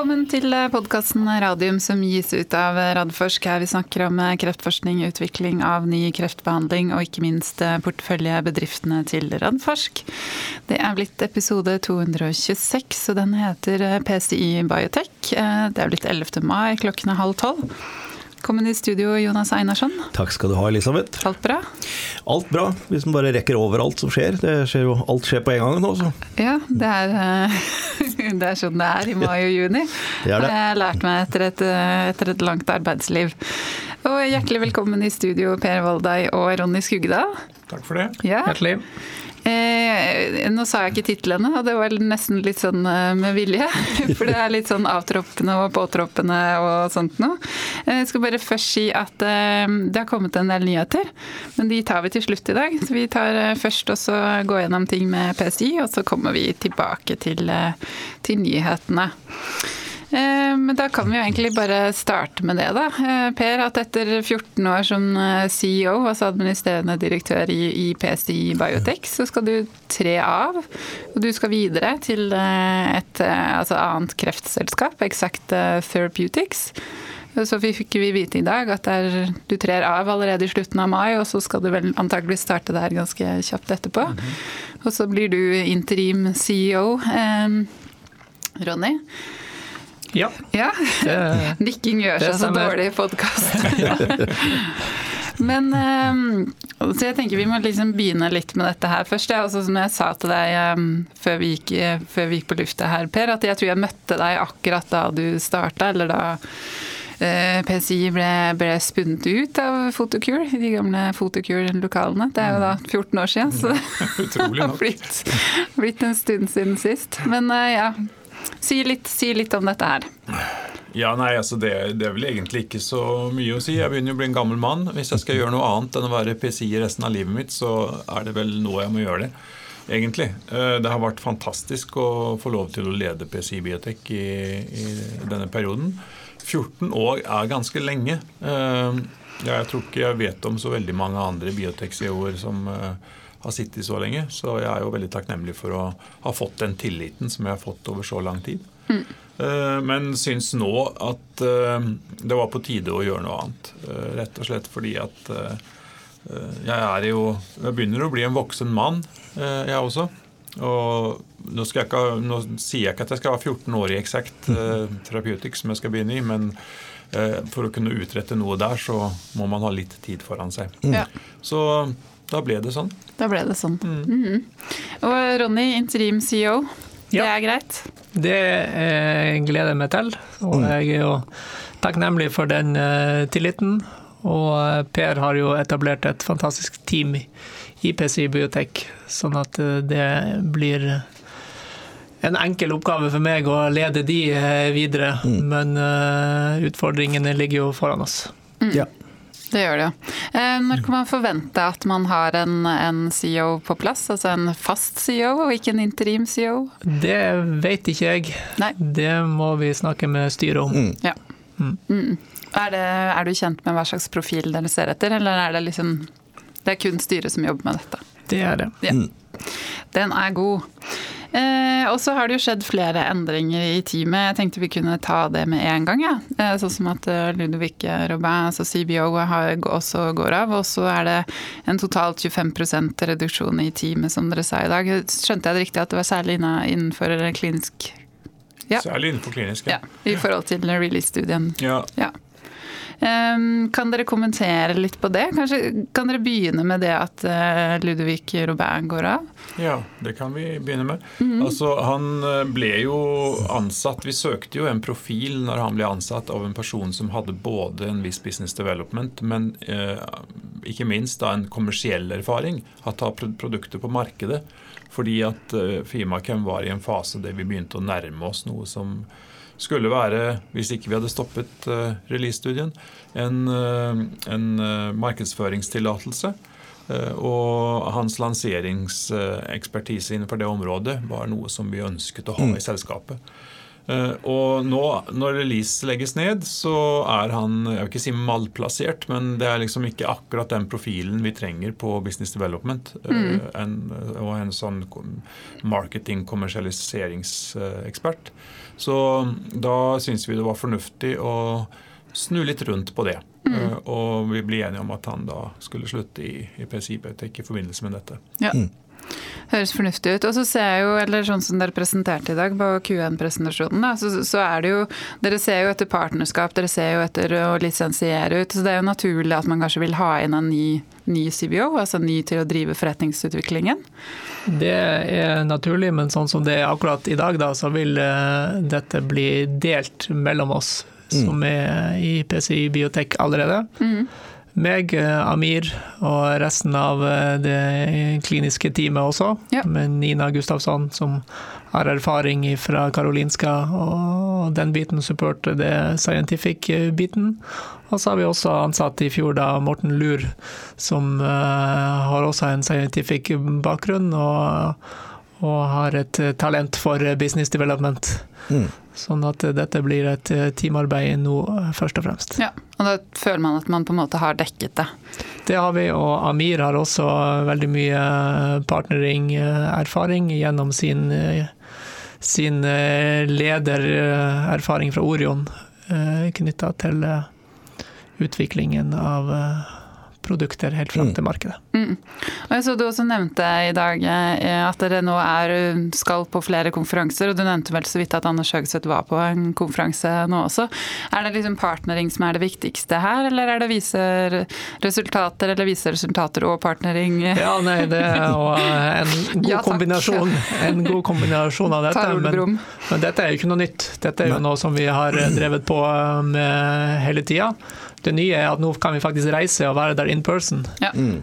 Velkommen til podkasten Radium som gis ut av Radforsk. Her vi snakker om kreftforskning, utvikling av ny kreftbehandling og ikke minst porteføljebedriftene til Radforsk. Det er blitt episode 226, og den heter PCI Biotech. Det er blitt 11. mai, klokken er halv tolv. Velkommen i studio, Jonas Einarsson. Takk skal du ha, Elisabeth. Alt bra? Alt bra, hvis man bare rekker over alt som skjer. Det skjer jo, alt skjer på en gang nå, så. Ja, det er, eh, det er sånn det er i mai og juni. Det er det. har jeg lært meg etter et, etter et langt arbeidsliv. Og hjertelig velkommen i studio, Per Voldai og Ronny Skugda. Takk for det. Ja. Hjertelig. Eh, nå sa jeg ikke titlene, og det var nesten litt sånn eh, med vilje. For det er litt sånn avtroppende og påtroppende og sånt noe. Eh, jeg skal bare først si at eh, det har kommet en del nyheter, men de tar vi til slutt i dag. Så vi tar eh, først og så gå gjennom ting med PSI, og så kommer vi tilbake til, til nyhetene. Eh, Men da kan vi jo egentlig bare starte med det, da. Eh, Per, at etter 14 år som eh, CEO, altså administrerende direktør i, i PSI Biotech, så skal du tre av. Og du skal videre til et altså annet kreftselskap, Exact Therapeutics. Så fikk vi vite i dag at det er, du trer av allerede i slutten av mai, og så skal du vel antagelig starte der ganske kjapt etterpå. Og så blir du interim CEO. Eh, Ronny? Ja, Ja. det, Nikking gjør seg så dårlig i podkast. Men eh, Så jeg tenker vi må liksom begynne litt med dette her først. Ja. Altså, som jeg sa til deg eh, før, vi gikk, før vi gikk på lufta her, Per, at jeg tror jeg møtte deg akkurat da du starta, eller da eh, PCI ble, ble spunnet ut av Fotokur, i de gamle Fotokur-lokalene. Det er jo da 14 år siden, så det har blitt, blitt en stund siden sist. Men eh, ja, si litt, si litt om dette her. Ja, nei, altså det, det er vel egentlig ikke så mye å si. Jeg begynner jo å bli en gammel mann. Hvis jeg skal gjøre noe annet enn å være PCI resten av livet mitt, så er det vel nå jeg må gjøre det. Egentlig. Eh, Det har vært fantastisk å få lov til å lede PCI Biotek i, i denne perioden. 14 år er ganske lenge. Eh, Jeg tror ikke jeg vet om så veldig mange andre biotek-CEO-er som eh, har sittet så lenge. Så jeg er jo veldig takknemlig for å ha fått den tilliten som jeg har fått over så lang tid. Mm. Men syns nå at eh, det var på tide å gjøre noe annet. Eh, Rett og slett fordi at eh, eh, jeg er jo Jeg begynner å bli en voksen mann, eh, jeg også. Og nå, skal jeg ikke, nå sier jeg ikke at jeg skal ha 14 år i eh, Therapeutics som jeg skal begynne i, men eh, for å kunne utrette noe der, så må man ha litt tid foran seg. Ja. Så da ble det sånn. Da ble det sånn. Mhm. Og Ronny, interim CEO. Det Ja. er greit? det eh, gleder jeg meg til. Og jeg er jo takknemlig for den eh, tilliten. Og eh, Per har jo etablert et fantastisk team i PCI Biotech, sånn at det blir en enkel oppgave for meg å lede de videre, videre. Men utfordringene ligger jo foran oss. Ja. Det gjør det jo. Eh, Når kan man forvente at man har en, en CEO på plass? Altså en fast CEO og ikke en interim CEO? Det vet ikke jeg. Nei. Det må vi snakke med styret om. Ja. Mm. Er, det, er du kjent med hva slags profil dere ser etter, eller er det liksom Det er kun styret som jobber med dette? Det er det. Ja. Den er god. Eh, og så har det jo skjedd flere endringer i teamet. Jeg tenkte vi kunne ta det med en gang. Ja. Eh, sånn som at eh, Ludovic Robin, altså CBO, har, også går av. Og så er det en totalt 25% reduksjon i teamet, som dere sa i dag. Skjønte jeg det riktig at det var særlig innenfor klinisk Ja. Særlig innenfor klinisk. ja, I forhold til release-studien. ja. Ja. Ehm, kan dere kommentere litt på det? Kanskje kan dere begynne med det at Ludvig Ludovic Robin går av? Ja, det kan vi begynne med. Altså, Han eh, ble jo ansatt Vi søkte jo en profil når han ble ansatt av en person som hadde både en viss business development, men eh, ikke minst da en kommersiell erfaring. At ta produkter på markedet. Fordi at eh, Fimakem var i en fase der vi begynte å nærme oss noe som skulle være, hvis ikke vi hadde stoppet uh, release-studien, en, eh, en eh, markedsføringstillatelse. Og hans lanseringsekspertise innenfor det området var noe som vi ønsket å ha i selskapet. Eh, og nå, når Elise legges ned, så er han jeg vil ikke si malplassert, men det er liksom ikke akkurat den profilen vi trenger på business development. eh, Mm. En, og en sånn marketing-kommersialiseringsekspert. Så da syns vi det var fornuftig å snu litt rundt på det. Mm. Eh, Og vi ble enige om at han da skulle slutte i, i PCI ikke i forbindelse med dette. Ja. Høres fornuftig ut. Og så ser jeg jo, eller sånn som dere presenterte i dag på Q1-presentasjonen, så, så er det jo Dere ser jo etter partnerskap, dere ser jo etter å lisensiere ut. Så det er jo naturlig at man kanskje vil ha inn en ny, ny CBO, altså ny til å drive forretningsutviklingen. Det er naturlig, men sånn som det er akkurat i dag, da, så vil uh, dette bli delt mellom oss som er i PCI Biotek allerede. Meg, eh, Amir og resten av eh, det kliniske teamet også, Ja. med Nina Gustavsson som har erfaring fra Karolinska og den biten supporter det scientific-biten. Og så har vi også ansatt i fjor da Morten Lur, som eh, har også en scientific bakgrunn og, og har et eh, talent for business development. Mm. Sånn at eh, dette blir et eh, teamarbeid nå, eh, først og fremst. Ja, og da føler man at man på en måte har dekket det. Det har vi, og Amir har også veldig mye partnering-erfaring gjennom sin, eh, sin eh, ledererfaring fra Orion knytta til eh, utviklingen av eh, produkter helt fram til markedet. Mm. Og jeg så Du også nevnte i dag eh, at dere nå er, skal på flere konferanser, og du nevnte vel så vidt at Anders Høgseth var på en konferanse nå også. Er det liksom partnering som er det viktigste her, eller er det vise resultater eller vise resultater og partnering? Ja, nei, det er jo eh, en god, Ja, kombinasjon, en god kombinasjon av dette. Men, men dette er jo ikke noe nytt. Dette er jo noe som vi har drevet på med hele tida. Det nye er at nå kan vi faktisk reise og være der in person. Ja. Mm.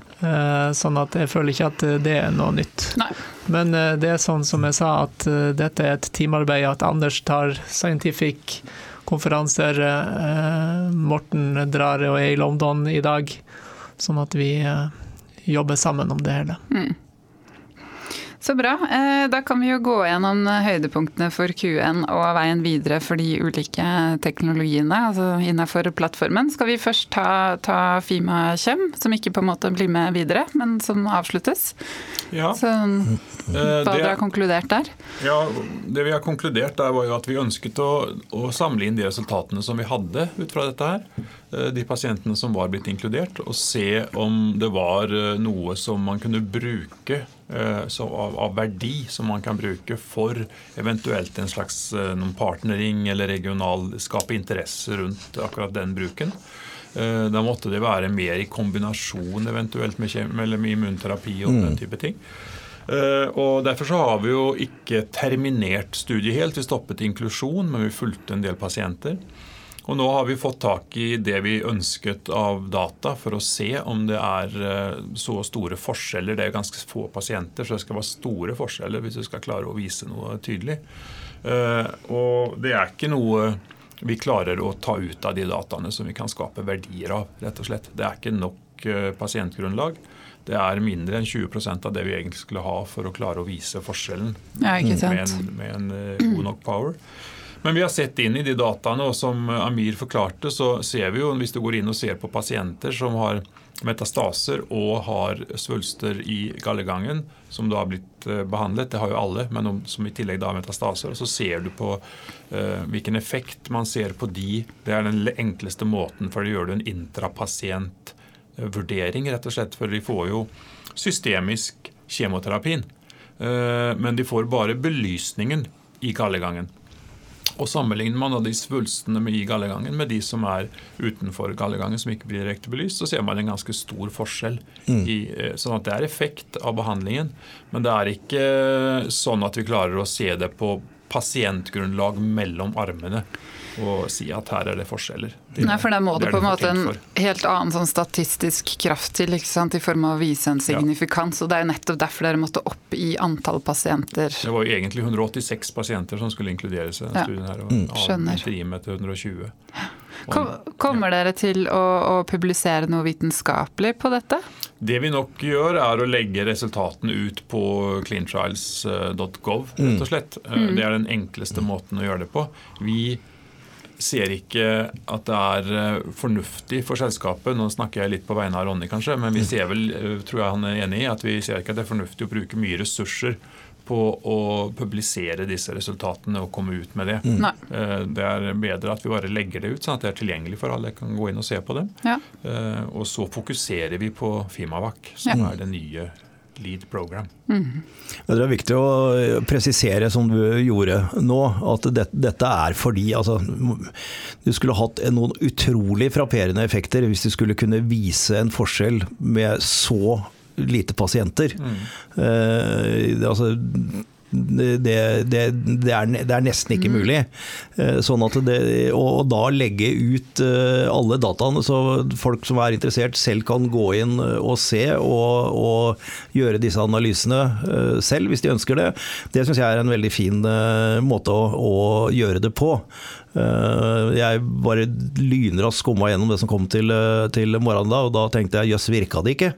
Sånn at jeg føler ikke at det er noe nytt. Nei. Men eh, det er sånn som jeg sa, at eh, dette er et teamarbeid. At Anders tar scientific konferanser. eh, Morten drar og er i London i dag. Sånn at vi eh, jobber sammen om det hele. Så bra. Eh, Da kan vi jo gå gjennom høydepunktene for Q1 og veien videre for de ulike teknologiene altså innenfor plattformen. Skal vi først ta, ta Fima Kjem, som ikke på en måte blir med videre, men som avsluttes? Ja, Så eh, hva dere har konkludert der? Ja, Det vi har konkludert der var jo at vi ønsket å, å samle inn de resultatene som vi hadde ut fra dette her. Eh, De pasientene som var blitt inkludert, og se om det var eh, noe som man kunne bruke eh, så av, verdi som man kan bruke for eventuelt en slags noen partnering eller regional skape interesse rundt akkurat den bruken. Da måtte det være mer i kombinasjon eventuelt med, med immunterapi og den type ting. Og Derfor så har vi jo ikke terminert studiet helt. Vi stoppet inklusjon, men vi fulgte en del pasienter. Og nå har vi fått tak i det vi ønsket av data for å se om det er eh, så store forskjeller. Det er ganske få pasienter, så det skal være store forskjeller hvis du skal klare å vise noe tydelig. Eh, Og det er ikke noe vi klarer å ta ut av de dataene som vi kan skape verdier av, rett og slett. Det er ikke nok eh, pasientgrunnlag. Det er mindre enn 20% av det vi egentlig skulle ha for å klare å vise forskjellen Ja, med en, med en god nok power. Men vi har sett inn i de dataene, og som Amir forklarte, så ser vi jo, hvis du går inn og ser på pasienter som har metastaser og har svulster i gallegangen, som da har blitt eh, behandlet, det har jo alle, men om- som i tillegg da har metastaser, så ser du på uh, hvilken effekt man ser på de. Det er den enkleste måten, for det gjør du en intrapasientvurdering, rett og slett, for de får jo systemisk kjemoterapien. uh, Men de får bare belysningen i gallegangen. Og Sammenligner man de svulstene i gallegangen med de som er utenfor gallegangen, som ikke blir direkte belyst, så ser man en ganske stor forskjell. I, eh, sånn at det er effekt av behandlingen, men det er ikke sånn at vi klarer å se det på pasientgrunnlag mellom armene og si at her er det forskjeller. Det- Nei, for da må det på en måte en helt annen sånn statistisk kraft til, ikke sant? i form av å vise en signifikans. Og det er jo nettopp derfor dere måtte opp i antall pasienter. Det var jo egentlig 186 pasienter som skulle inkluderes i denne Ja. studien her, og Skjønner. avbryter med til 120. Kom, kommer dere til å, å publisere noe vitenskapelig på dette? Det vi nok gjør, er å legge resultatene ut på cleantrials.gov, rett og slett. Mm. Det er den enkleste måten å gjøre det på. Vi ser ikke at det er eh, fornuftig for selskapet, nå snakker jeg litt på vegne av Ronny kanskje, men vi ser vel, eh, tror jeg han er enig i, at vi ser ikke at det er fornuftig å bruke mye ressurser på å publisere disse resultatene og komme ut med det. Nei. Eh, Det er bedre at vi bare legger det ut, sånn at det er tilgjengelig for alle Jeg kan gå inn og se på det. Ja. Eh, Og så fokuserer vi på Fimavac, som Ja. er det nye lead program. Mm. Det er viktig å presisere, som du gjorde nå, at det, dette er fordi altså, Du skulle hatt noen utrolig frapperende effekter hvis du skulle kunne vise en forskjell med så lite pasienter. Eh, altså, det, det, det, er, det er nesten ikke mulig. Eh, Sånn at det, og, da legge ut eh, alle dataene, så folk som er interessert selv kan gå inn eh, og se og, og gjøre disse analysene selv, hvis de ønsker det. Det syns jeg er en veldig fin måte å, å gjøre det på. Eh, Jeg bare lynraskt skumma gjennom det som kom til, eh, til morgenen da, og da tenkte jeg jøss, virka det ikke?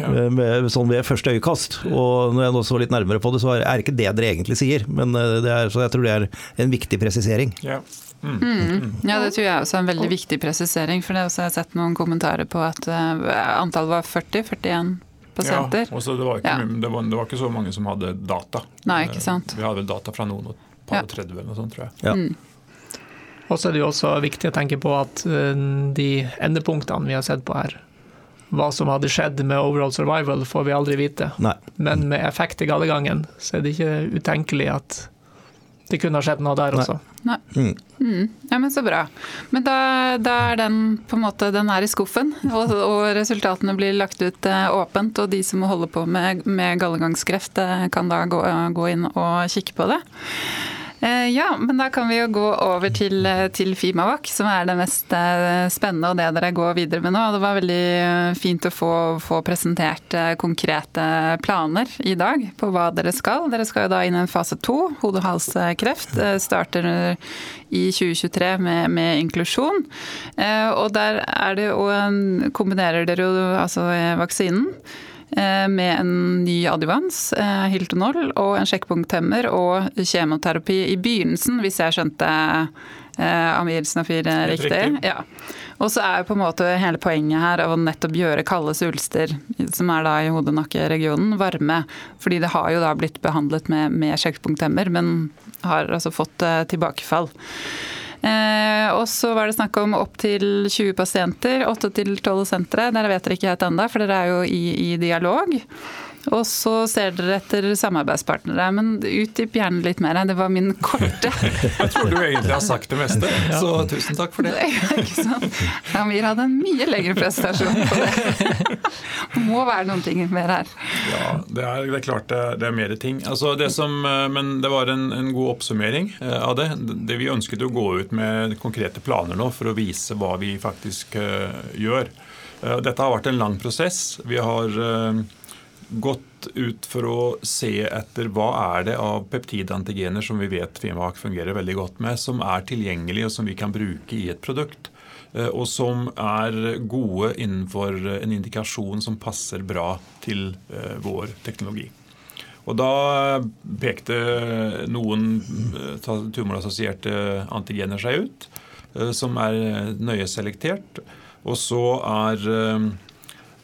Ja. Med, sånn ved første øyekast. Og når jeg nå så litt nærmere på det, så er det ikke det dere egentlig sier. Men eh, det er, så jeg tror det er en viktig presisering. Ja. Ja, det tror jeg også er en veldig viktig presisering. For det har jeg sett noen kommentarer på at eh, antallet var 40-41 pasienter. Ja, og det, var ikke, Ja. mye- det, var, det var ikke så mange som hadde data. Nei, ikke sant. Eh, Vi hadde vel data fra noen og par Ja. og 30 eller noe sånt, tror jeg. Ja. Og så er det jo også viktig å tenke på at eh, de endepunktene vi har sett på her, hva som hadde skjedd med overall survival, får vi aldri vite. Nei. Men med effekt i gallegangen, så er det ikke utenkelig at det kunne ha skjedd noe der Nei. også. Nei. Mm. Mm. Ja, men Så bra. Men da, da er den på en måte, den er i skuffen, og, og resultatene blir lagt ut eh, åpent. Og de som holder på med, med gallegangskreft, eh, kan da gå, gå inn og kikke på det. Eh, Ja, men da kan vi jo gå over til, eh, til Fimavak, som er det mest eh, spennende og det dere går videre med nå. Det var veldig fint å få, få presentert konkrete planer i dag på hva dere skal. Dere skal jo da inn i en fase to, hode-hals-kreft. eh, Starter i 2023 med, med inklusjon. Og der er det jo en, kombinerer dere jo altså vaksinen med en ny adjuvans, eh, Hiltonol, og en sjekkpunkthemmer og kjemoterapi i begynnelsen, hvis jeg skjønte eh, Amir Snafir eh, riktig. riktig. Ja. Og så er jo på en måte hele poenget her av å nettopp gjøre kalde svulster, som er da i hode-nakke-regionen, varme. Fordi det har jo da blitt behandlet med, med sjekkpunkthemmer, men har altså fått eh, tilbakefall. Eh, og så var det snakk om opptil 20 pasienter, 8-12 sentre. Dere vet dere ikke helt ennå, for dere er jo i, i dialog. Og så ser dere etter samarbeidspartnere. Men utdyp gjerne litt mer. Det var min korte. Jeg tror du egentlig har sagt det meste, så tusen takk for det. ikke sant? Amir hadde en mye lengre prestasjon på det. Det må være noen ting mer her. Ja, det er, det er klart det det er mer ting. Altså det som, eh, men det var en, en god oppsummering eh, av det. det. Vi ønsket å gå ut med konkrete planer nå for å vise hva vi faktisk eh, gjør. Dette har vært en lang prosess. Vi har gått ut for å se etter hva er det av peptidantigener som vi vet Fimak fungerer veldig godt med, som er tilgjengelige og som vi kan bruke i et produkt. Eh, og som er gode innenfor en indikasjon som passer bra til eh, vår teknologi. Og da pekte noen eh, tumorassosierte antigener seg ut, som er nøye selektert. Og så er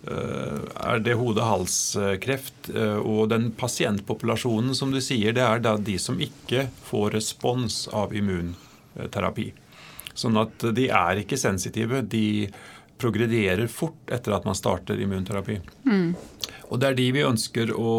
er det hode-hals-kreft. eh, Og den pasientpopulasjonen som du sier, det er da de som ikke får respons av immunterapi. Sånn at de er ikke sensitive. De progrederer fort etter at man starter immunterapi. Og det er de vi ønsker å,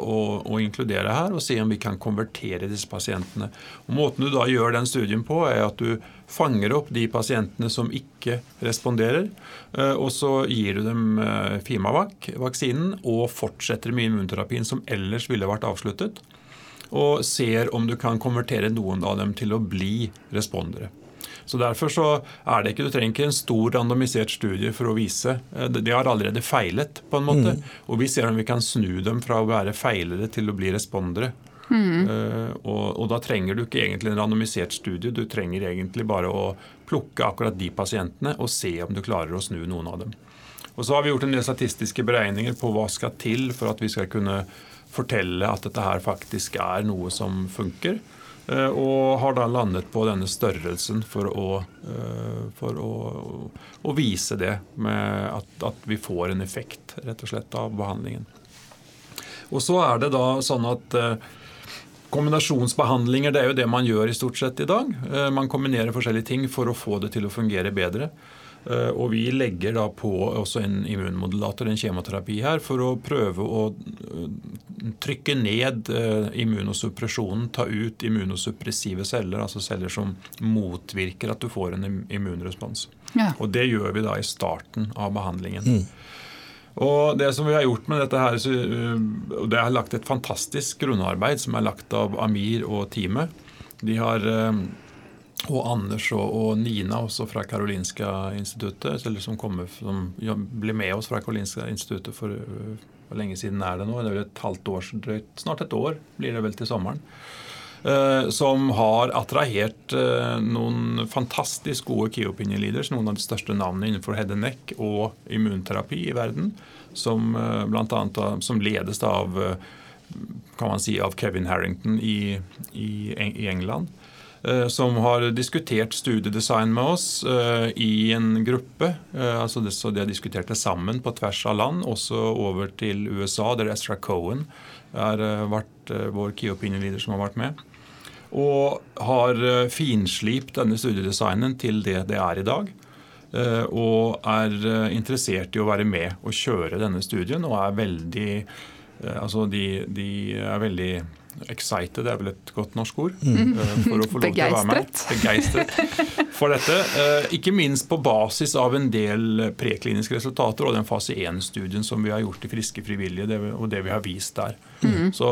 å, å inkludere her, og se om vi kan konvertere disse pasientene. Og Måten du da gjør den studien på, er at du fanger opp de pasientene som ikke responderer, eh, og så gir du dem eh, Fimavac-vaksinen og fortsetter med immunterapien som ellers ville vært avsluttet, og ser om du kan konvertere noen av dem til å bli respondere. Så Derfor så er det ikke, du trenger ikke en stor randomisert studie for å vise. Eh, De har allerede feilet, på en måte. Og vi ser om vi kan snu dem fra å være feilere til å bli respondere. Mm. Uh, og, og, da trenger du ikke egentlig en randomisert studie, du trenger egentlig bare å plukke akkurat de pasientene og se om du klarer å snu noen av dem. Og så har vi gjort en del statistiske beregninger på hva skal til for at vi skal kunne fortelle at dette her faktisk er noe som funker. Uh, og har da landet på denne størrelsen for å, uh, for å, å vise det med at, at vi får en effekt rett og slett av behandlingen. Og så er det da sånn at eh, Kombinasjonsbehandlinger det er jo det man gjør i stort sett i dag. Eh, man kombinerer forskjellige ting for å få det til å fungere bedre. Eh, og vi legger da på også en immunmodulator, en kjemoterapi her, for å prøve å trykke ned immunosuppresjonen, ta ut immunosuppressive celler, altså celler som motvirker at du får en immunrespons. Ja. Og det gjør vi da i starten av behandlingen. Mm. Og Det som vi har gjort med dette her, det er lagt et fantastisk grunnarbeid som er lagt av Amir og teamet. De har, og Anders og, og Nina også fra Karolinska instituttet, eller som, kommer, som ble med oss fra Karolinska instituttet for uh, hvor lenge siden er det nå? Det er vel et halvt år, Snart et år blir det vel til sommeren. Eh, som har attrahert eh, noen fantastisk gode key opinion leaders, noen av de største navnene innenfor head and neck og immunterapi i verden, som, eh, blant annet, som ledes av kan man si, av Kevin Harrington i, i, i England som har diskutert studiedesign med oss uh, i en gruppe. Uh, altså det, så De har diskutert det sammen på tvers av land, også over til USA, der Ezra Cohen har vært vår key opinion leader som har vært med. Og har eh, finslipt denne studiedesignen til det det er i dag. Eh, og er eh, interessert i å være med og kjøre denne studien, og er veldig Altså de, de er veldig Excited er vel et godt norsk ord. Mm. For å få lov til å være med. Begeistret for dette. Eh, ikke minst på basis av en del prekliniske resultater og den fase 1-studien som vi har gjort i Friske frivillige, og det vi har vist der. Mm. Så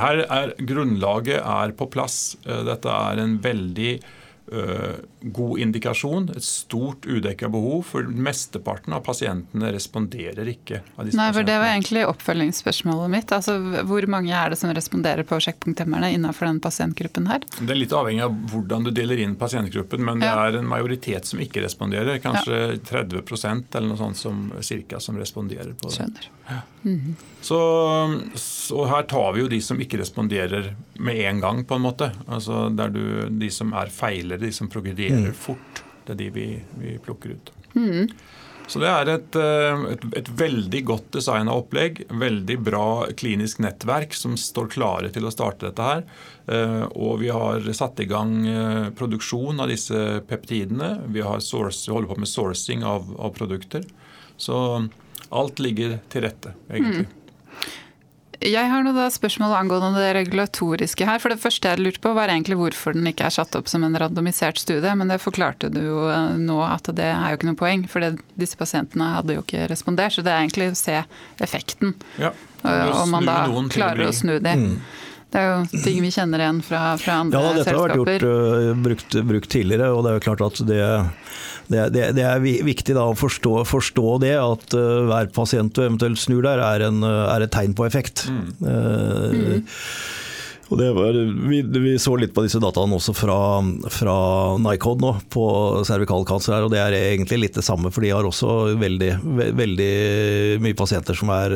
her er grunnlaget er på plass. Eh, dette er en veldig Eh, god indikasjon, et stort udekka behov, for mesteparten av pasientene responderer ikke. Nei, for Det var egentlig oppfølgingsspørsmålet mitt. Altså, Hvor mange er det som responderer på sjekkpunkthemmerne innenfor den pasientgruppen her? Det er litt avhengig av hvordan du deler inn pasientgruppen, men ja. det er en majoritet som ikke responderer. Kanskje ja. 30% eller noe sånt som, cirka, som responderer på det. Skjønner. Ja. Mm -hmm. Så, så, her tar vi jo de som ikke responderer med en gang, på en måte. Altså der du, De som er feilere, de som progrederer mm. fort. Det er de vi, vi plukker ut. Mm. Så det er et, eh, et, et veldig godt designa opplegg. Veldig bra klinisk nettverk som står klare til å starte dette her. Eh, og vi har satt i gang eh, produksjon av disse peptidene. Vi har source, holder på med sourcing av, av produkter. Så alt ligger til rette, egentlig. Mm. Jeg har noe spørsmål angående det regulatoriske her. For Det første jeg lurte på, var egentlig hvorfor den ikke er satt opp som en randomisert studie. Men det forklarte du jo eh, nå at det er jo ikke noe poeng, for disse pasientene hadde jo ikke respondert. Så det er egentlig å se effekten. Ja, Om man da klarer å snu det. Mm. Det er jo ting vi kjenner igjen fra, fra andre selskaper. Ja, dette selskaper. har vært gjort, uh, brukt, brukt, tidligere, og det er jo klart at det, det, det, det er viktig da å forstå, forstå det, at uh, hver pasient du eventuelt snur der, er, en, er et tegn på effekt. Mm. Uh, mm. Og var, vi, vi, så litt på disse dataene også fra, fra Nycod nå, på cervikalkancer. og Det er egentlig litt det samme, for de har også veldig, veldig mye pasienter som har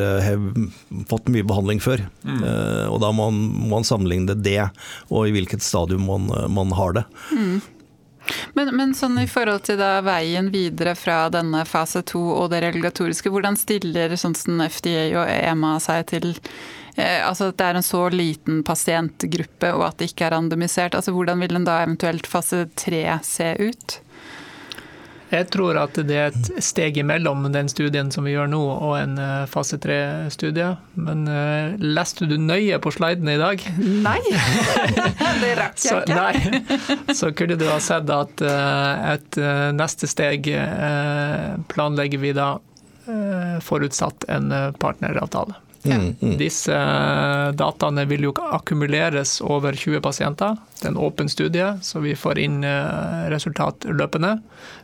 fått mye behandling før. Mm. Uh, og Da må man, man, sammenligne det, og i hvilket stadium man, man har det. Mm. Men, men, sånn i forhold til da veien videre fra denne fase to og det regulatoriske, hvordan stiller sånn som FDA og EMA seg til Eh, altså at det er en så liten pasientgruppe og at det ikke er randomisert. Altså hvordan vil den da eventuelt fase tre se ut? Jeg tror at det er et steg imellom den studien som vi gjør nå og en eh, fase tre-studie. Men uh, leste du nøye på slidene i dag? Nei, det rakk jeg ikke. Nei. Så kunne du ha sett at uh, et uh, neste steg planlegger vi da forutsatt en partneravtale. Mm, mm. Disse eh, dataene vil jo akkumuleres over 20 pasienter. Det er en åpen studie, så vi får inn eh, resultat løpende.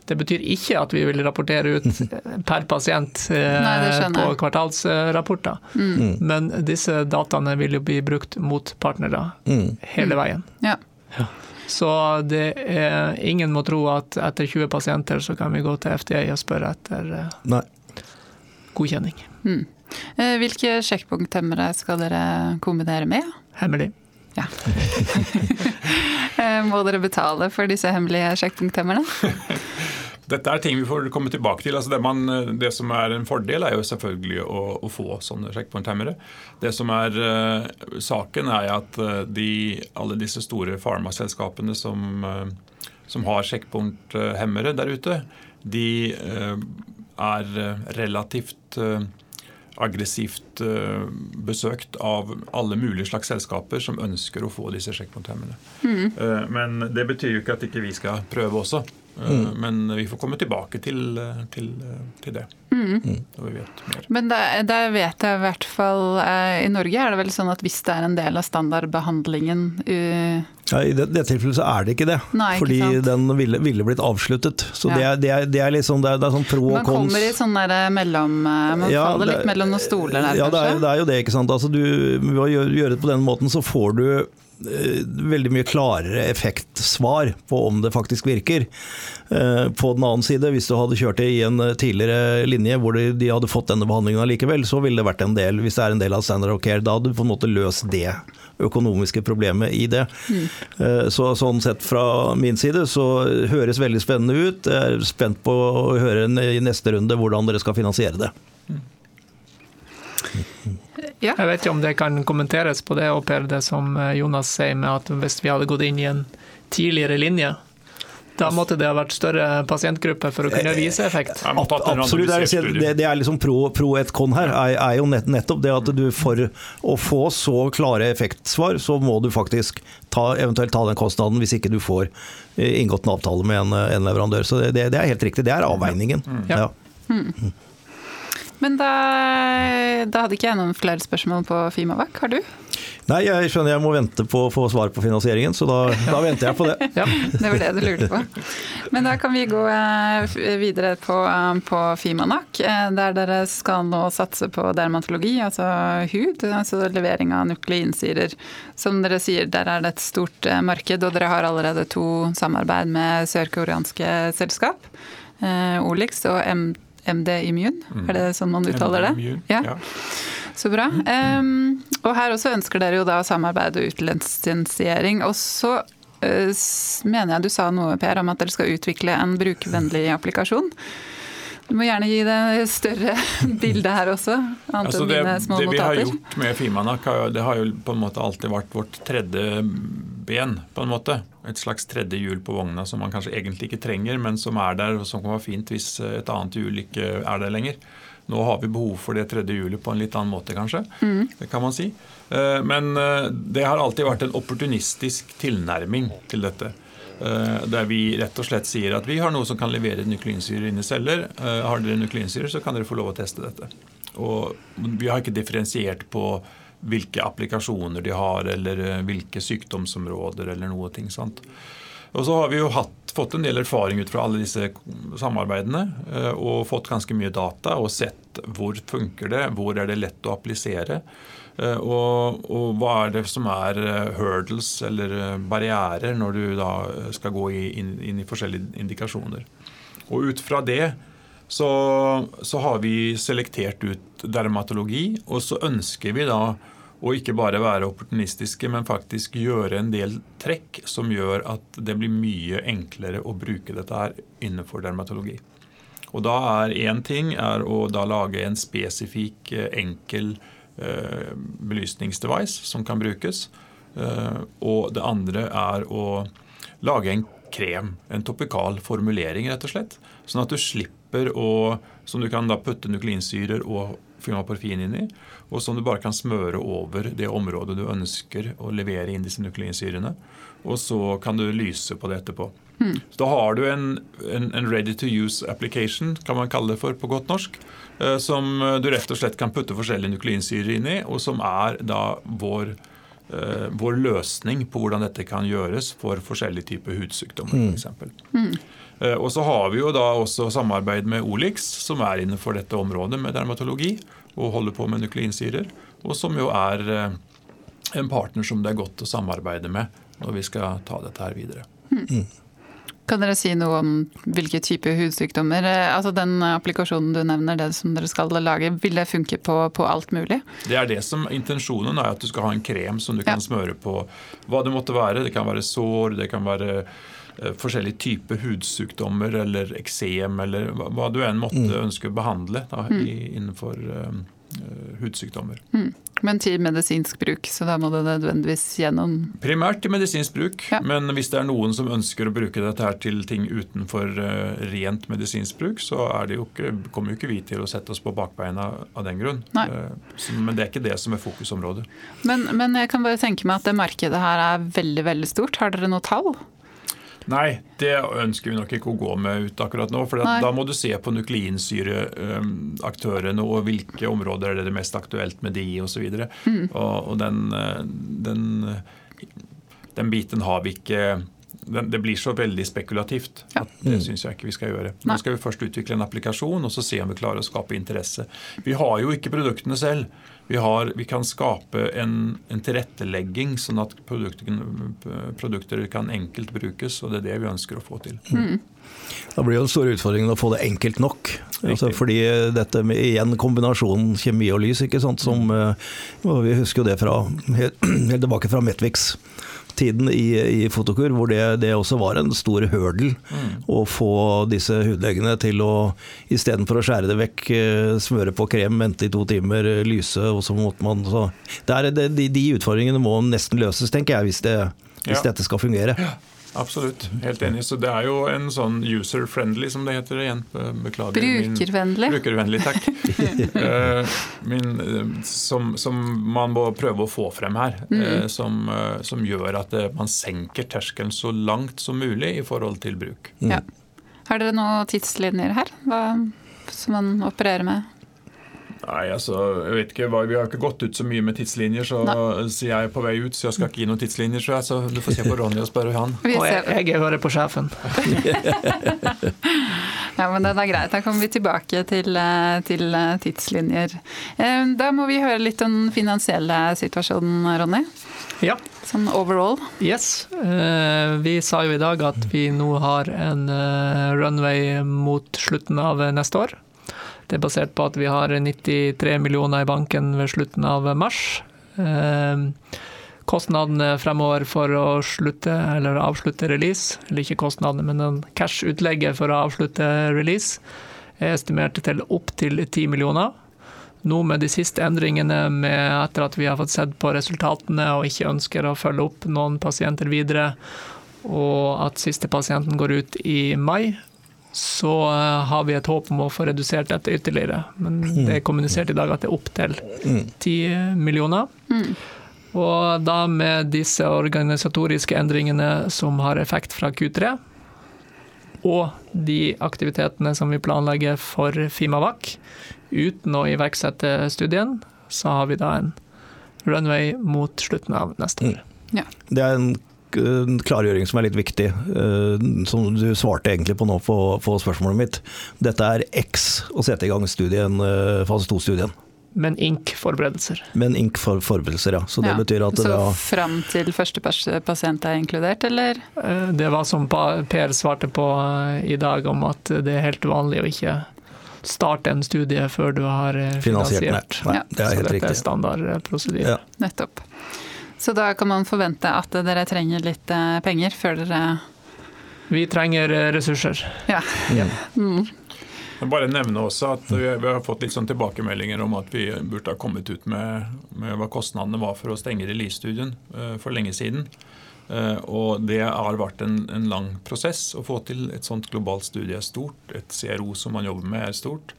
Det betyr ikke at vi vil rapportere ut per pasient eh, Nei, på kvartalsrapporter. Mm. Men disse dataene vil jo bli brukt mot partnere Mm. hele veien. Ja. Så det er, ingen må tro at etter 20 pasienter så kan vi gå til FDA og spørre etter eh, Nei. godkjenning. Mm. Eh, Hvilke sjekkpunkthemmere skal dere kombinere med? Hemmelig. Ja. Eh, Må dere betale for disse hemmelige sjekkpunkthemmerne? Dette er ting vi får komme tilbake til. Altså det, man, det som er en fordel, er jo selvfølgelig å, å få sånne sjekkpunkthemmere. Det som er uh, saken, er at eh, de, alle disse store farmaselskapene som, uh, som har sjekkpunkthemmere der ute, de uh, er eh, relativt eh, aggressivt eh, besøkt av alle mulige slags selskaper som ønsker å få disse sjekkpunkthemmerne. Eh, Men det betyr jo ikke at ikke vi skal prøve også. Eh, Men vi får komme tilbake til, eh, til, eh, til det når vi vet mer. Men der, vet jeg i hvert fall I Norge er det vel sånn at hvis det er en del av standardbehandlingen uh, Ja, I det, det tilfellet så er det ikke det, Nei, ikke fordi sant. den ville, ville blitt avsluttet. Så Ja. det, er, det, er, det er liksom det er, det er sånn pro og Man kommer i sånn der mellom Man Ja, faller det- litt mellom noen stoler der, Ja, det er, kanskje? det er jo det, ikke sant. Altså, du, ved å gjøre, det på den måten, så får du veldig mye klarere effektsvar på om det faktisk virker. Eh, På den annen side, hvis du hadde kjørt det i en eh, tidligere linje hvor de, de hadde fått denne behandlingen allikevel, så ville det vært en del, hvis det er en del av standard of care, da hadde du på en måte løst det økonomiske problemet i det. Mm. Så sånn sett fra min side så høres veldig spennende ut. Jeg er spent på å høre i neste runde hvordan dere skal finansiere det. Ja. Jeg vet ikke om det kan kommenteres på det, og Per, det som eh, Jonas sier med at hvis vi hadde gått inn i en tidligere linje, da måtte det ha vært større pasientgruppe for å kunne vise effekt. Absolutt. Det er, er liksom pro, pro et con her, er, er jo nettopp det at du for å få så klare effektsvar, så må du faktisk ta, eventuelt ta den kostnaden hvis ikke du får eh, inngått en avtale med en, eh, en leverandør. Så det, det er helt riktig. Det er avveiningen. Ja. Ja. Men da, da hadde ikke jeg noen flere spørsmål på Fimavak. Har du? Nei, jeg skjønner jeg må vente på å få svar på finansieringen, så da, da venter jeg på det. Ja. Det var det du lurte på. Men da kan vi gå eh, videre på, eh, på Fimanak, eh, der dere skal nå satse på dermatologi, altså hud, altså levering av nukleinsyrer. Som dere sier, der er det et stort marked, og dere har allerede to samarbeid med sørkoreanske selskap. Olix og M MD Immune, er det sånn man uttaler det? Immune, Ja. ja. Så bra. Um, og her også ønsker dere jo da samarbeid og utlisensiering. Og så uh, mener jeg du sa noe, Per, om at dere skal utvikle en brukervennlig applikasjon. Du må gjerne gi det større bildet her også, annet Altså det, det vi har gjort med Fimanak, det har jo på en måte alltid vært vårt tredje ben. på en måte. Et slags tredje hjul på vogna som man kanskje egentlig ikke trenger, men som er der, og som kan være fint hvis et annet hjul ikke er der lenger. Nå har vi behov for det tredje hjulet på en litt annen måte, kanskje. Det kan man si. Eh, Men eh, det har alltid vært en opportunistisk tilnærming til dette. Eh, Der vi rett og slett sier at vi har noe som kan levere nukleinsyre inn i celler. Eh, Har dere nukleinsyre, så kan dere få lov å teste dette. Og vi har ikke differensiert på hvilke applikasjoner de har, eller eh, hvilke sykdomsområder, eller noe ting. sant? Og så har vi jo hatt, fått en del erfaring ut fra alle disse samarbeidene, eh, og fått ganske mye data og sett hvor funker det, hvor er det lett å applisere. eh, Og, og hva er det som er hurdles eller barrierer når du da skal gå inn, inn i forskjellige indikasjoner. Og ut fra det så, så har vi selektert ut dermatologi, og så ønsker vi da å ikke bare være opportunistiske, men faktisk gjøre en del trekk som gjør at det blir mye enklere å bruke dette her innenfor dermatologi. Og da er én ting er å da lage en spesifikk, eh, enkel eh, belysningsdevice som kan brukes. Eh, og det andre er å lage en krem, en topikal formulering, rett og slett. Sånn at du slipper å Som du kan da putte nukleinsyrer og fymaporfin inn i, og som du bare kan smøre over det området du ønsker å levere inn disse nukleinsyrene. Og så kan du lyse på det etterpå. Så Da har du en, en, en ready to use application, kan man kalle det for på godt norsk, eh, som du rett og slett kan putte forskjellige nukleinsyrer inn i, og som er da vår eh, vår løsning på hvordan dette kan gjøres for forskjellige typer hudsykdommer. For eksempel. Eh, Og så har vi jo da også samarbeid med Olix, som er innenfor dette området med dermatologi og holder på med nukleinsyrer, og som jo er eh, en partner som det er godt å samarbeide med når vi skal ta dette her videre. Kan dere si noe om hvilke typer hudsykdommer? Eh, Altså Den applikasjonen du nevner, det som dere skal lage, vil det funke på, på alt mulig? Det er det som Intensjonen er at du skal ha en krem som du Ja. kan smøre på hva det måtte være. Det kan være sår, det kan være eh, forskjellige typer hudsykdommer eller eksem eller hva, du enn måtte ønske å behandle da, i, innenfor eh, eh, hudsykdommer. Men til medisinsk bruk, så da må det nødvendigvis gjennom Primært til medisinsk bruk, Ja. men hvis det er noen som ønsker å bruke dette her til ting utenfor eh, rent medisinsk bruk, så er det jo ikke, kommer jo ikke vi til å sette oss på bakbeina av den grunn. Nei. Eh, men det er ikke det som er fokusområdet. men, men jeg kan bare tenke meg at det markedet her er veldig, veldig stort. Har dere noe tall? Nei, det ønsker vi nok ikke å gå med ut akkurat nå. For Nei. da må du se på nukleinsyreaktørene og hvilke områder er det mest aktuelt med de osv. Mm. Og, og den, eh, den, den biten har vi ikke den, Det blir så veldig spekulativt. Ja. Det syns jeg ikke vi skal gjøre. Nå skal vi først utvikle en applikasjon og så se om vi klarer å skape interesse. Vi har jo ikke produktene selv. Vi, har, vi kan skape en, en tilrettelegging sånn at produkter, produkter kan enkelt brukes, og det er det vi ønsker å få til. Da blir jo den store utfordringen å få det enkelt nok. Altså, fordi dette med igjen kombinasjonen kjemi og lys, ikke sant, som eh, Vi husker jo det fra helt, helt tilbake fra Metvix. Tiden i, i Fotokur, hvor det, det også var en stor hørdel å få disse hudleggene til å istedenfor å skjære det vekk, eh, smøre på krem, vente i to timer, eh, lyse, og så måtte man så det er, det, de, de utfordringene må nesten løses, tenker jeg, hvis, det, hvis Ja. dette skal fungere. Absolutt. Helt enig. Så det er jo en sånn user-friendly, som det heter igjen. Beklager. min- Brukervennlig. Brukervennlig, takk. Eh, min, eh, som, som man må prøve å få frem her. Mm. som, eh, som gjør at man senker terskelen så langt som mulig i forhold til bruk. Ja. Har dere noen tidslinjer her hva, som man opererer med? Nei, altså, jeg vet ikke, Vi har ikke gått ut så mye med tidslinjer, så, så jeg er på vei ut. Så jeg skal ikke gi noen tidslinjer, så, jeg, så du får se på Ronny og spørre han. Og jeg, jeg hører på sjefen. ja, men den er greit. Da kommer vi tilbake til, eh, til eh, tidslinjer. Eh, Da må vi høre litt om den finansielle situasjonen, Ronny. Ja. Sånn overall. Yes. Eh, vi sa jo i dag at vi nå har en runway mot slutten av neste år. Det er basert på at vi har 93 millioner i banken ved slutten av mars. Eh, kostnadene fremover for å slutte avslutte release, eller ikke kostnadene, men den cash-utlegget for å avslutte release, er estimert til opptil 10 millioner. Nå med de siste endringene med etter at vi har fått sett på resultatene og ikke ønsker å følge opp noen pasienter videre, og at siste pasienten går ut i mai, så eh, har vi et håp om å få redusert dette ytterligere. Men det er kommunisert i dag at det er opptil 10 millioner. Og da med disse organisatoriske endringene som har effekt fra Q3, og de aktivitetene som vi planlegger for Fimavak, uten å iverksette studien, så har vi da en runway mot slutten av neste år. Det er en klargjøring som er litt viktig, eh, som du svarte egentlig på nå på, på spørsmålet mitt. Dette er X å sette i gang studien, eh, fase 2-studien. Men INK-forberedelser. Men INK-forberedelser, ja. Så det Ja. betyr at Så da fram til første pasient er inkludert, eller? Eh, Det var som Per svarte på eh, i dag, om at det er helt vanlig å ikke starte en studie før du har eh, Finansiert, finansiert. Nei, Ja. det er Så dette dette er riktig. standardprosedyre. Ja. Nettopp. Så da kan man forvente at dere trenger litt eh, penger før dere Vi trenger eh, ressurser. Ja. Mm. Jeg bare nevne også at vi, vi har fått litt sånn tilbakemeldinger om at vi burde ha kommet ut med, med hva kostnadene var for å stenge release-studien eh, for lenge siden. Eh, og det har vært en, en lang prosess å få til et sånt globalt studie er stort. Et CRO som man jobber med er stort.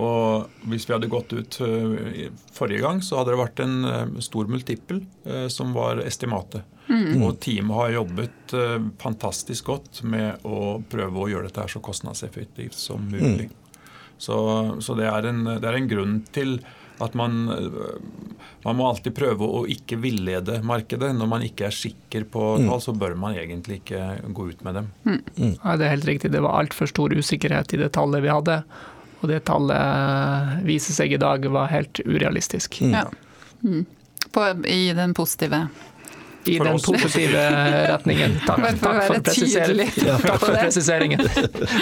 Og hvis vi hadde gått ut uh, forrige gang, så hadde det vært en uh, stor multippel uh, som var estimatet. Mm. Og teamet har jobbet fantastisk godt med å prøve å gjøre dette her så kostnadseffektivt som mulig. Mm. Så, så det, er en, det, er en, grunn til at man, man må alltid prøve å ikke villede markedet. Når man ikke er sikker på mm. tall, så bør man egentlig ikke gå ut med dem. Mm. mm. Ja, det er helt riktig. Det var altfor stor usikkerhet i det tallet vi hadde. Og det tallet viser seg i dag var helt urealistisk. Mm. Ja. Mm. På, I den positive i den positive retningen. Takk, takk for, presisering. Ja, takk for presiseringen.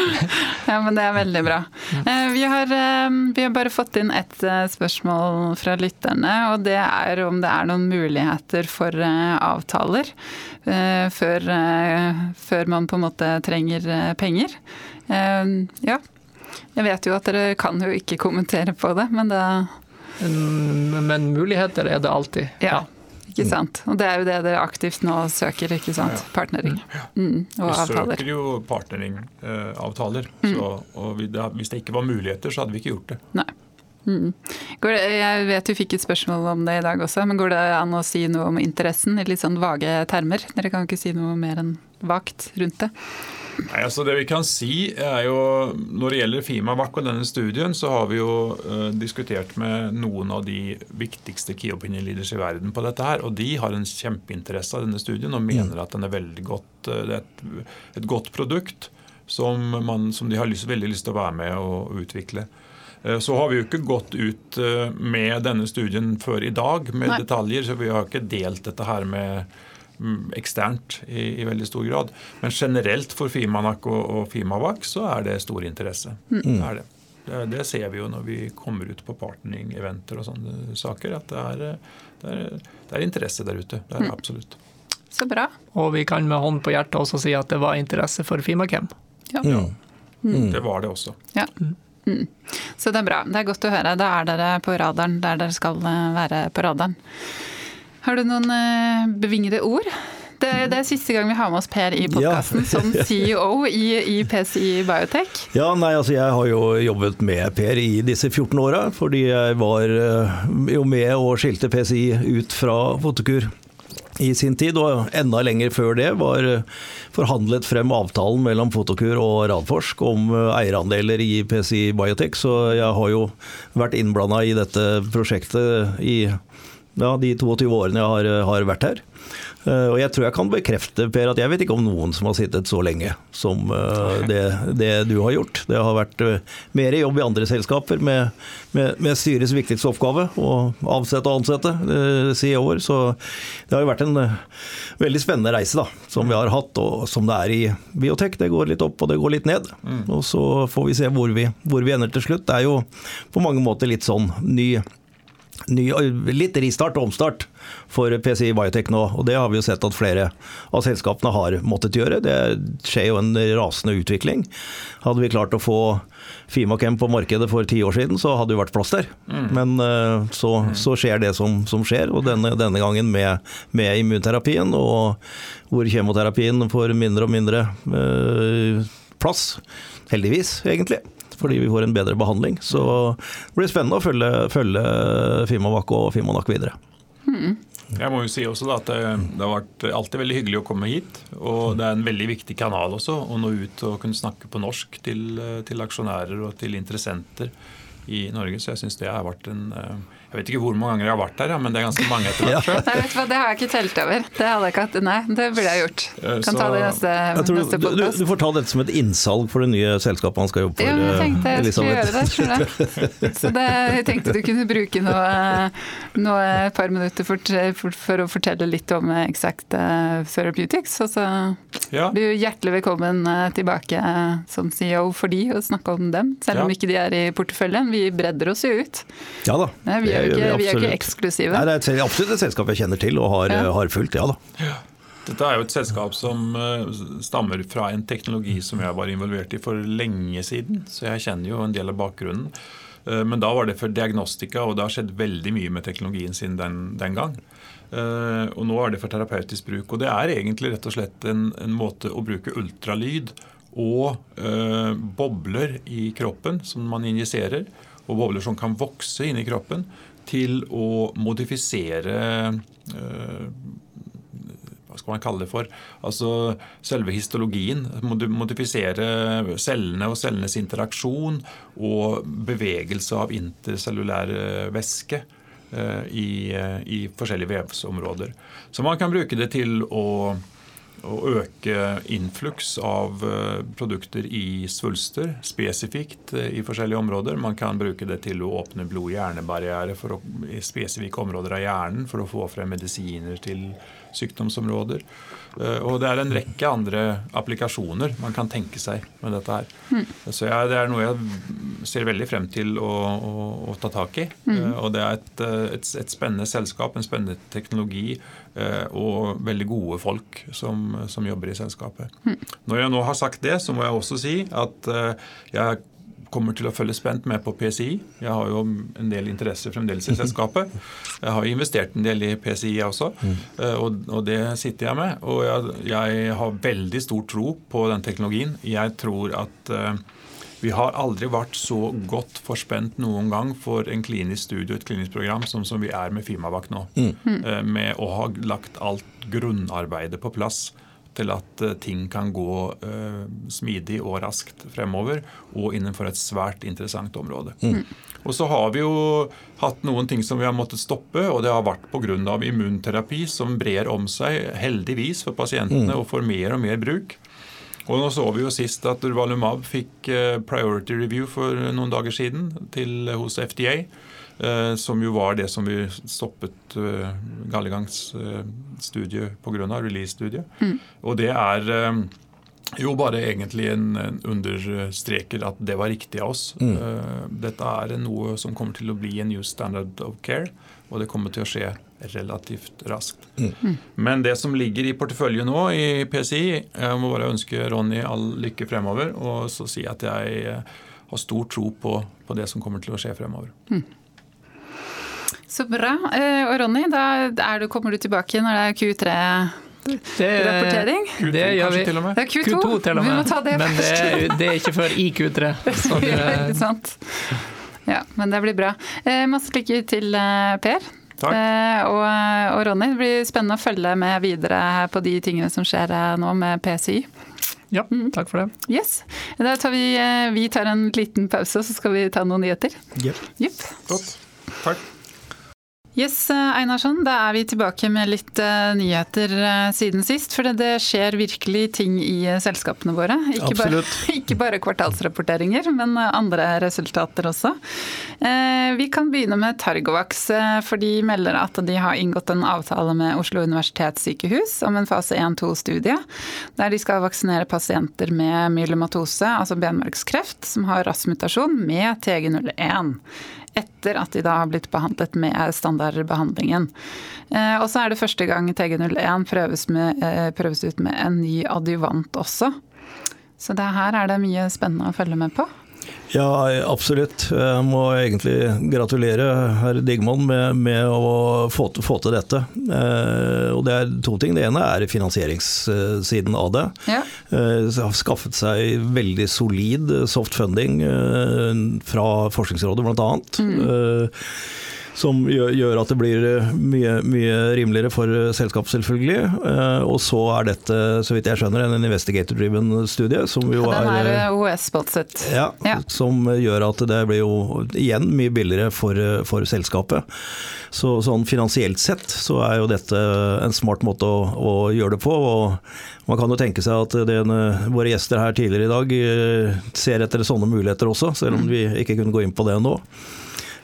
ja, men det er veldig bra. Eh, vi har, eh, vi har, bare fått inn ett eh, spørsmål fra lytterne, og det er om det er noen muligheter for avtaler før, før man på en måte trenger penger. Ja, jeg vet jo at dere kan jo ikke kommentere på det, men da Men muligheter er det alltid. Ja. Ikke sant? Og det er jo det dere aktivt nå søker, ikke sant? Partnering mm, og vi avtaler. Vi søker jo partneringavtaler. Mm. og hvis det ikke var muligheter, så hadde vi ikke gjort det. Nei. Mm. Det, jeg vet du fikk et spørsmål om det i dag også, men går det an å si noe om interessen i litt sånn vage termer? Dere kan ikke si noe mer enn vagt rundt det? Nei, altså Det vi kan si er jo, Når det gjelder Fimavac og denne studien, så har vi jo uh, diskutert med noen av de viktigste key opinion leaders i verden på dette. her, og De har en kjempeinteresse av denne studien og mener mm. at den er veldig godt, uh, et, et, godt produkt som, man, som de har lyst, veldig lyst til å være med og utvikle. Uh, så har vi jo ikke gått ut med denne studien før i dag med Nei. detaljer, så vi har ikke delt dette her med eksternt i, i, veldig stor grad. Men generelt for Fimanak og, og Fimavak så er det stor interesse. Mm. Det, er det. Det, det, ser vi jo når vi kommer ut på partnering-eventer og sånne saker. At det er, det er, det er interesse der ute. Det er det mm. absolutt. Så bra. Og vi kan med hånd på hjertet også si at det var interesse for Fimakem. Ja. ja. Mm. Det var det også. Ja. Mm. Så det er bra. Det er godt å høre. Da er dere på radaren der dere skal være på radaren. Har du noen eh, bevingede ord? Det, det, er siste gang vi har med oss Per i podkasten ja. som CEO i, i, PCI Biotech. Ja, nei, altså jeg har jo jobbet med Per i disse 14 åra, fordi jeg var eh, jo med og skilte PCI ut fra Fotokur i sin tid, og enda lenger før det var eh, forhandlet frem avtalen mellom Fotokur og Radforsk om eierandeler i PCI Biotech, så jeg har jo vært innblanda i dette prosjektet i ja, de 22 årene jeg har, har vært her. Uh, og jeg tror jeg kan bekrefte, Per, at jeg vet ikke om noen som har sittet så lenge som uh, det, det, du har gjort. Det har vært uh, mer jobb i andre selskaper med, med, med styrets viktigste oppgave, å avsette og ansette CEO-er. Så det har jo vært en veldig spennende reise da, som vi har hatt, og som det er i biotek. Det går litt opp og det går litt ned. Mm. Og så får vi se hvor vi, hvor vi ender til slutt. Det er jo på mange måter litt sånn ny ny, litt ristart og omstart for PCI Biotech nå. og Det har vi jo sett at flere av selskapene har måttet gjøre. Det skjer jo en rasende utvikling. Hadde vi klart å få Fimakem på markedet for ti år siden, så hadde det vært plass der. Mm. Men eh, så, mm. så, skjer det som, som skjer, og denne, denne gangen med, med, immunterapien, og hvor kjemoterapien får mindre og mindre øh, plass. Heldigvis, egentlig fordi vi får en bedre behandling. Så det blir spennende å følge, følge Fimamak og Fimanak videre. Mm. Jeg må jo si også at det, det, har vært alltid veldig hyggelig å komme hit. Og det er en veldig viktig kanal også å nå ut og kunne snakke på norsk til, til aksjonærer og til interessenter i Norge. Så jeg syns det har vært en jeg vet ikke hvor mange ganger jeg har vært der, men det er ganske mange etter hvert. Ja. Nei, det har jeg ikke telt over. Det hadde jeg ikke hatt. Nei, det burde jeg gjort. Eh, kan så, ta det neste, neste du, du, får ta dette som et innsalg for det nye selskapet han skal jobbe for. Ja, jeg tenkte jeg skulle gjøre det. Skjønner. Så det, jeg tenkte du kunne bruke noe, noe et par minutter for, for, for, å fortelle litt om Exact eh, Therapeutics. Og så ja. du hjertelig velkommen eh, tilbake som CEO for de og snakke om dem, selv om ikke de er i porteføljen. Vi bredder oss jo ut. Ja da. vi er jo ikke, vi er ikke eksklusive. Nei, det er absolutt et selskap jeg kjenner til og har, ja. har fulgt, ja da. Ja. Dette er jo et selskap som eh, stammer fra en teknologi som jeg var involvert i for lenge siden, så jeg kjenner jo en del av bakgrunnen. Eh, men da var det for diagnostika, og det har skjedd veldig mye med teknologien sin den, den gang. Eh, og nå er det for terapeutisk bruk. Og det er egentlig rett og slett en, en måte å bruke ultralyd og eh, bobler i kroppen som man injiserer, og bobler som kan vokse inni kroppen, til å modifisere øh, hva skal man kalle det for? Altså selve histologien. Modifisere cellene og cellenes interaksjon og bevegelse av intercellulær væske eh, i, eh, i, forskjellige vevsområder. Så man kan bruke det til å, å øke influks av eh, produkter i svulster spesifikt i forskjellige områder. Man kan bruke det til å åpne blod-hjernebarriere i spesifikke områder av hjernen for å få frem medisiner til sykdomsområder. Eh, og det er en rekke andre applikasjoner man kan tenke seg med dette her. Mm. Så jeg, det er noe jeg ser veldig frem til å, å, å ta tak i. Mm. Og det er et, eh, et, et, spennende selskap, en spennende teknologi og veldig gode folk som, som jobber i selskapet. Mm. Når jeg nå har sagt det, så må jeg også si at jeg kommer til å følge spent med på PCI. Jeg har jo en del interesse fremdeles i selskapet. Jeg har investert en del i PCI også, eh, og, det sitter jeg med. Og jeg, har veldig stor tro på den teknologien. Jeg tror at uh, vi har aldri vært så godt forspent noen gang for en klinisk studie og et klinisk program som, som vi er med Fimavac nå. Mm. Uh, med å ha lagt alt grunnarbeidet på plass til at eh, ting kan gå uh, smidig og raskt fremover, og innenfor et svært interessant område. Mm. Og så har vi jo hatt noen ting som vi har måttet stoppe, og det har vært pga. immunterapi som brer om seg, heldigvis for pasientene, mm. og får mer og mer bruk. Og nå så vi jo sist at Durvalumab fikk uh, priority review for noen dager siden til, hos FDA. Eh, som jo var det som vi stoppet uh, Gallegangs uh, studie pga. release-studiet. Mm. Og det er jo bare egentlig en, en, understreker at det var riktig av oss. Mm. Dette er noe som kommer til å bli en new standard of care, og det kommer til å skje relativt raskt. Mm. mm. Men det som ligger i porteføljen nå i PCI Jeg må bare ønske Ronny all lykke fremover, og så si at jeg har stor tro på, på det som kommer til å skje fremover. Mm. Så bra. Eh, og Ronny, da du, kommer du tilbake når det er Q3-rapportering? Det, det gjør vi. Til og med. Det er Q2. Q2 til og med. Vi må ta det men det er, det er, ikke før i Q3. Så det, ikke sant. Ja, men det blir bra. Eh, masse lykke til, eh, Per. Takk. Og, og, Ronny, det blir spennende å følge med videre på de tingene som skjer nå med PCI. Ja, mm. takk for det. Yes. Da tar vi, vi tar en liten pause, så skal vi ta noen nyheter. Yep. Yep. Godt. Takk. Yes, eh, Einarsson, da er vi tilbake med litt uh, nyheter uh, siden sist. For det skjer virkelig ting i selskapene våre. Ikke bare, ikke bare, kvartalsrapporteringer, men andre resultater også. vi kan begynne med Targovax, for de melder at de har inngått en avtale med Oslo universitetssykehus om en fase 1-2-studie. Der de skal vaksinere pasienter med myelomatose, altså benmargskreft, som har rask mutasjon, med TG01 etter at de da har blitt behandlet med standardbehandlingen. Eh, og så er det første gang TG01 prøves, med, eh, prøves ut med en ny adjuvant også. Så det her er det mye spennende å følge med på. Ja, absolutt. Jeg må egentlig gratulere herr Digmon med, med, å få, få, til dette. Eh, og Det er to ting. Det ene er finansieringssiden av det. Ja. Eh, har skaffet seg veldig solid soft funding eh, fra Forskningsrådet bl.a. Mm. Som gjør at det blir eh, mye, mye rimeligere for eh, selskapet, selvfølgelig. Eh, og så er dette, så vidt jeg skjønner, en investigator-driven studie. Som jo ja, den er OS-sponset. Ja, ja, som gjør at det blir jo igjen mye billigere for, for selskapet. Så sånn finansielt sett så er jo dette en smart måte å, å gjøre det på. og Man kan jo tenke seg at den, våre gjester her tidligere i dag ser etter sånne muligheter også, selv om mm. vi ikke kunne gå inn på det nå.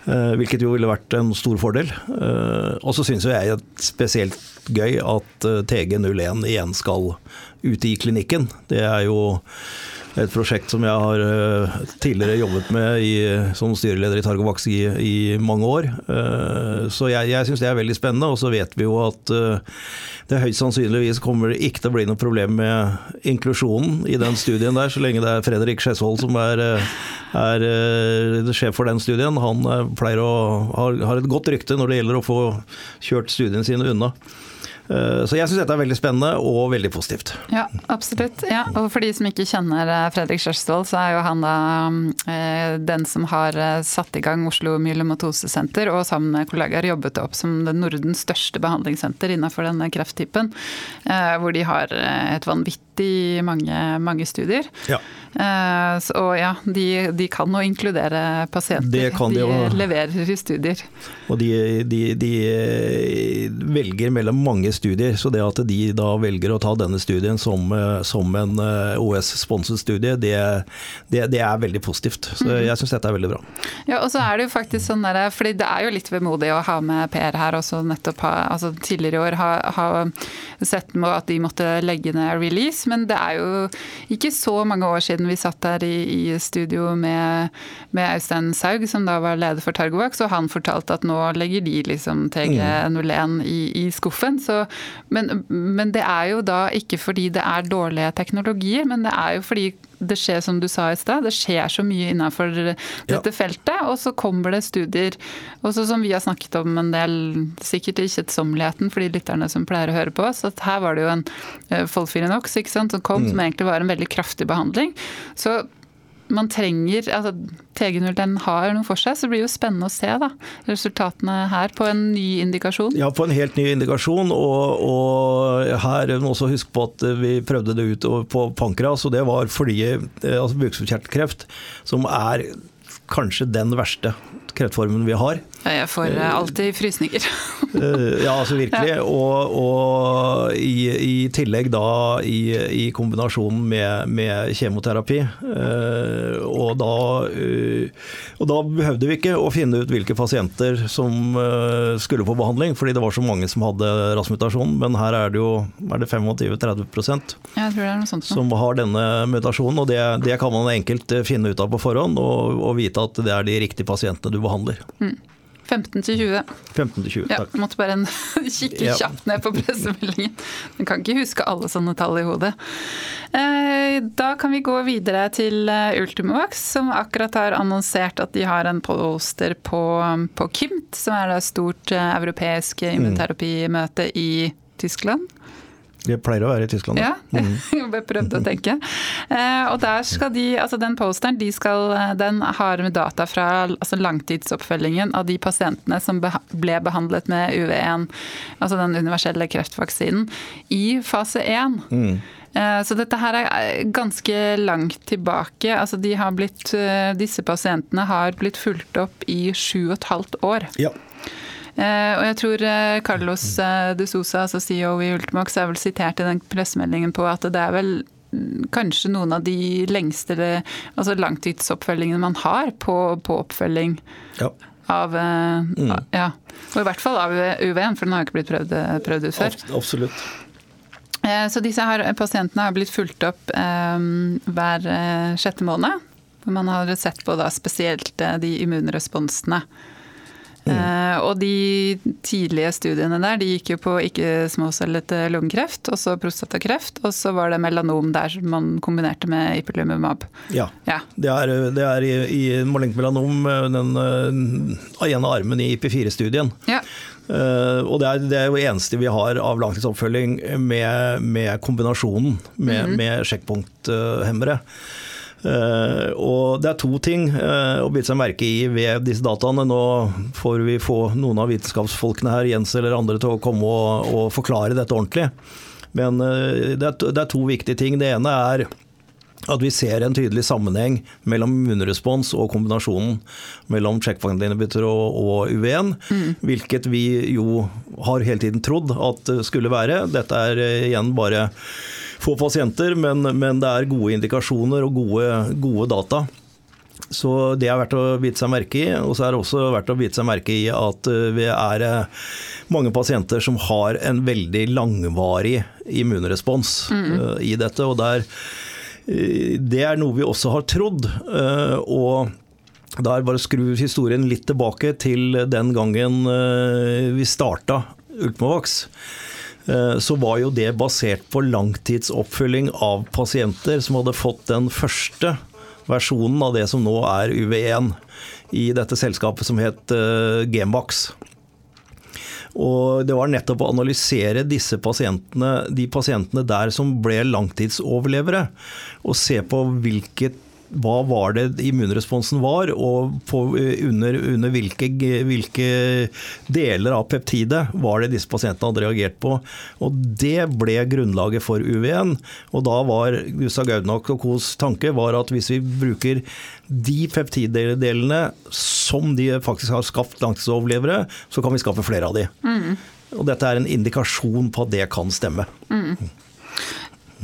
Eh, hvilket jo ville vært en stor fordel. Eh, og så syns jeg det er spesielt gøy at eh, TG01 igjen skal ut i klinikken. Det er jo et prosjekt som jeg har uh, tidligere jobbet med i, som styreleder i Targovax i, i mange år. Uh, så jeg, jeg syns det er veldig spennende. Og så vet vi jo at det høyst sannsynligvis kommer det ikke til å bli noe problem med inklusjonen i den studien der, så lenge det er Fredrik Skjesvold som er, er sjef for den studien. Han pleier å har, har et godt rykte når det gjelder å få kjørt studiene sine unna. Eh, så jeg syns dette er veldig spennende og veldig positivt. Ja, absolutt. Ja, og for de som ikke kjenner eh, Fredrik Skjørstvold, så er jo han da eh, den som har satt i gang Oslo myelomatosesenter, og sammen med kollegaer jobbet opp som det Nordens største behandlingssenter innenfor denne krefttypen. Hvor de har et vanvittig mange, mange studier. Ja. Eh, så, ja, de, de kan jo inkludere pasienter. De, de leverer i studier. Og de, de, de velger mellom mange studier, så det at de da velger å ta denne studien som, eh, som en eh, OS-sponset studie, det, det, det, er veldig positivt. Så Mhm. jeg syns dette er veldig bra. Ja, og så er det jo faktisk sånn der, fordi det er jo litt vemodig å ha med Per her også nettopp ha, altså tidligere i år ha, ha sett med at de måtte legge ned release, men det er jo ikke så mange år siden vi satt der i, i studio med, med Øystein Saug, som da var leder for Targovax, og han fortalte at nå legger de liksom TG01 i, i skuffen. Så, men, men det er jo da ikke fordi det er dårlige teknologier, men det er jo fordi det skjer som du sa i sted, det skjer så mye innenfor dette Ja. feltet, og så kommer det studier. Også som vi har snakket om en del, sikkert i kjedsommeligheten for de lytterne som pleier å høre på oss, at her var det jo en uh, Folfirinox som kom, som egentlig var en veldig kraftig behandling. Så man trenger altså TG01 har noe for seg, så det blir jo spennende å se da, resultatene her på en ny indikasjon. Ja, på en helt ny indikasjon. Og, og her må også huske på at vi prøvde det ut på pankras, og det var fordi eh, altså bukspyttkjertelkreft, som er kanskje den verste kreftformen vi har. Jeg får uh, alltid frysninger. Eh, ja, altså virkelig. Og, og i, i, tillegg da i, i kombinasjon med, med kjemoterapi. Eh, og, da, eh, og da behøvde vi ikke å finne ut hvilke pasienter som eh, skulle få behandling, fordi det var så mange som hadde RAS-mutasjon. Men her er det jo er det 25-30 Jeg tror det er noe sånt. som har denne mutasjonen. Og det, det kan man enkelt eh, finne ut av på forhånd, og, og vite at det er de riktige pasientene du behandler. 15 til 20. 15 til 20, Ja, takk. måtte bare en, kikke Ja. kjapt ned på pressemeldingen. Man kan ikke huske alle sånne tall i hodet. Eh, Da kan vi gå videre til eh, Ultimovax, som akkurat har annonsert at de har en poster på, på KIMT, som er et stort europeisk europeisk immunoterapimøte i Tyskland. Det pleier å være i Tyskland. Ja, jeg bare prøvde å tenke. Eh, og der skal de, altså den posteren de skal, den har med data fra altså langtidsoppfølgingen av de pasientene som ble behandlet med UV1, altså den universelle kreftvaksinen, i fase 1. Mm. Så dette her er ganske langt tilbake. Altså de har blitt, eh, disse pasientene har blitt fulgt opp i sju og et halvt år. Ja. Eh, og jeg tror eh, Carlos eh, de Sosa, altså CEO i Ultimax, er vel sitert i den pressemeldingen på at det er vel mm, kanskje noen av de lengste altså langtidsoppfølgingene man har på, på oppfølging ja. av mm. Ja. Og i hvert fall av UV1, for den har ikke blitt prøvd, prøvd ut før. Absolutt. Så disse her pasientene har blitt fulgt opp eh, hver sjette måned. Hvor man har sett på da spesielt de immunresponsene. Eh, og de tidlige studiene der, de gikk jo på ikke-småcellete lungekreft, og så prostatakreft, og så var det melanom der som man kombinerte med ipilimumab. Ja. Ja. Det er, det er i, i malignt melanom eh, den uh, ene armen i IP4-studien. ja. Uh, og det er, det er jo eneste vi har av langtidsoppfølging med, med kombinasjonen med, med sjekkpunkthemmere. Eh, og det er to ting eh, å bite seg merke i ved disse dataene. Nå får vi få noen av vitenskapsfolkene her, Jens eller andre, til å komme og, og forklare dette ordentlig. Men eh, det, er, to- det er to viktige ting. Det ene er at vi ser en tydelig sammenheng mellom immunrespons og kombinasjonen mellom checkpoint-inhibitor og, og UV1, hvilket vi jo har hele tiden trodd at skulle være. Dette er eh, igjen bare få pasienter, men, men det er gode indikasjoner og gode, gode data. Så det er verdt å bite seg merke i. Og så er det også verdt å bite seg merke i at eh, vi er eh, mange pasienter som har en veldig langvarig immunrespons mm. i dette. og det er, det er noe vi også har trodd. og da er det bare å skru historien litt tilbake til den gangen vi starta Ultimovax. Eh, Så var jo det basert på langtidsoppfølging av pasienter som hadde fått den første versjonen av det som nå er UV1 i dette selskapet som het Gamebox. Gemax. Og det var nettopp å analysere disse pasientene, de pasientene der som ble langtidsoverlevere, og se på hvilket hva var det immunresponsen var, og på, under, under hvilke, hvilke, deler av peptidet var det disse pasientene hadde reagert på. Og Det ble grunnlaget for UV-en. Og da var Gustav Gaudnak og Kos tanke var at hvis vi bruker de peptiddelene som de faktisk har skapt langtidsoverlevere, så kan vi skaffe flere av de. Mm. Og dette er en indikasjon på at det kan stemme. Mm.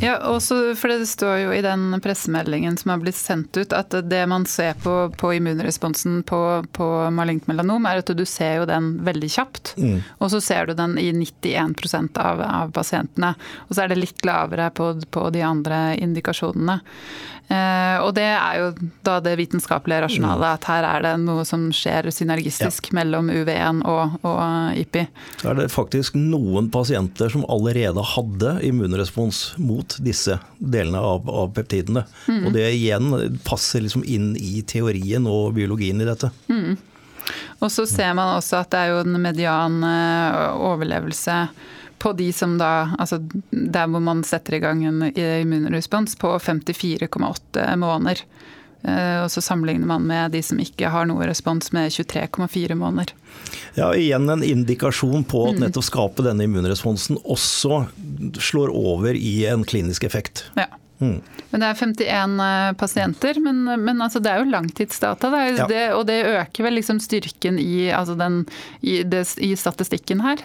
Ja, også, for Det står jo i den pressemeldingen som har blitt sendt ut, at det man ser på, på immunresponsen på, på malignt melanom, er at du ser jo den veldig kjapt. Mm. Og så ser du den i 91% av, av pasientene. Og så er det litt lavere på, på de andre indikasjonene. Eh, og det er jo da det vitenskapelige rasjonalet, mm. at her er det noe som skjer synergistisk ja. mellom UV1 og, og IPI. Så er det faktisk noen pasienter som allerede hadde immunrespons mot disse delene av, av peptidene. Mm. Og det igjen passer liksom inn i teorien og biologien i dette. Mm. Og så ser man også at det er jo en median eh, overlevelse på de som da Altså der hvor man setter i gang en immunrespons på 54,8 måneder. Eh, og så sammenligner man med de som ikke har noe respons med 23,4 måneder. Ja, igjen en indikasjon på at mm. nettopp skape denne immunresponsen også slår over i en klinisk effekt. Ja. Mm. Men Det er 51 eh, pasienter, men, men altså det er jo langtidsdata. Det er, ja. det, og det øker vel liksom styrken i, altså den, i, det, i statistikken her?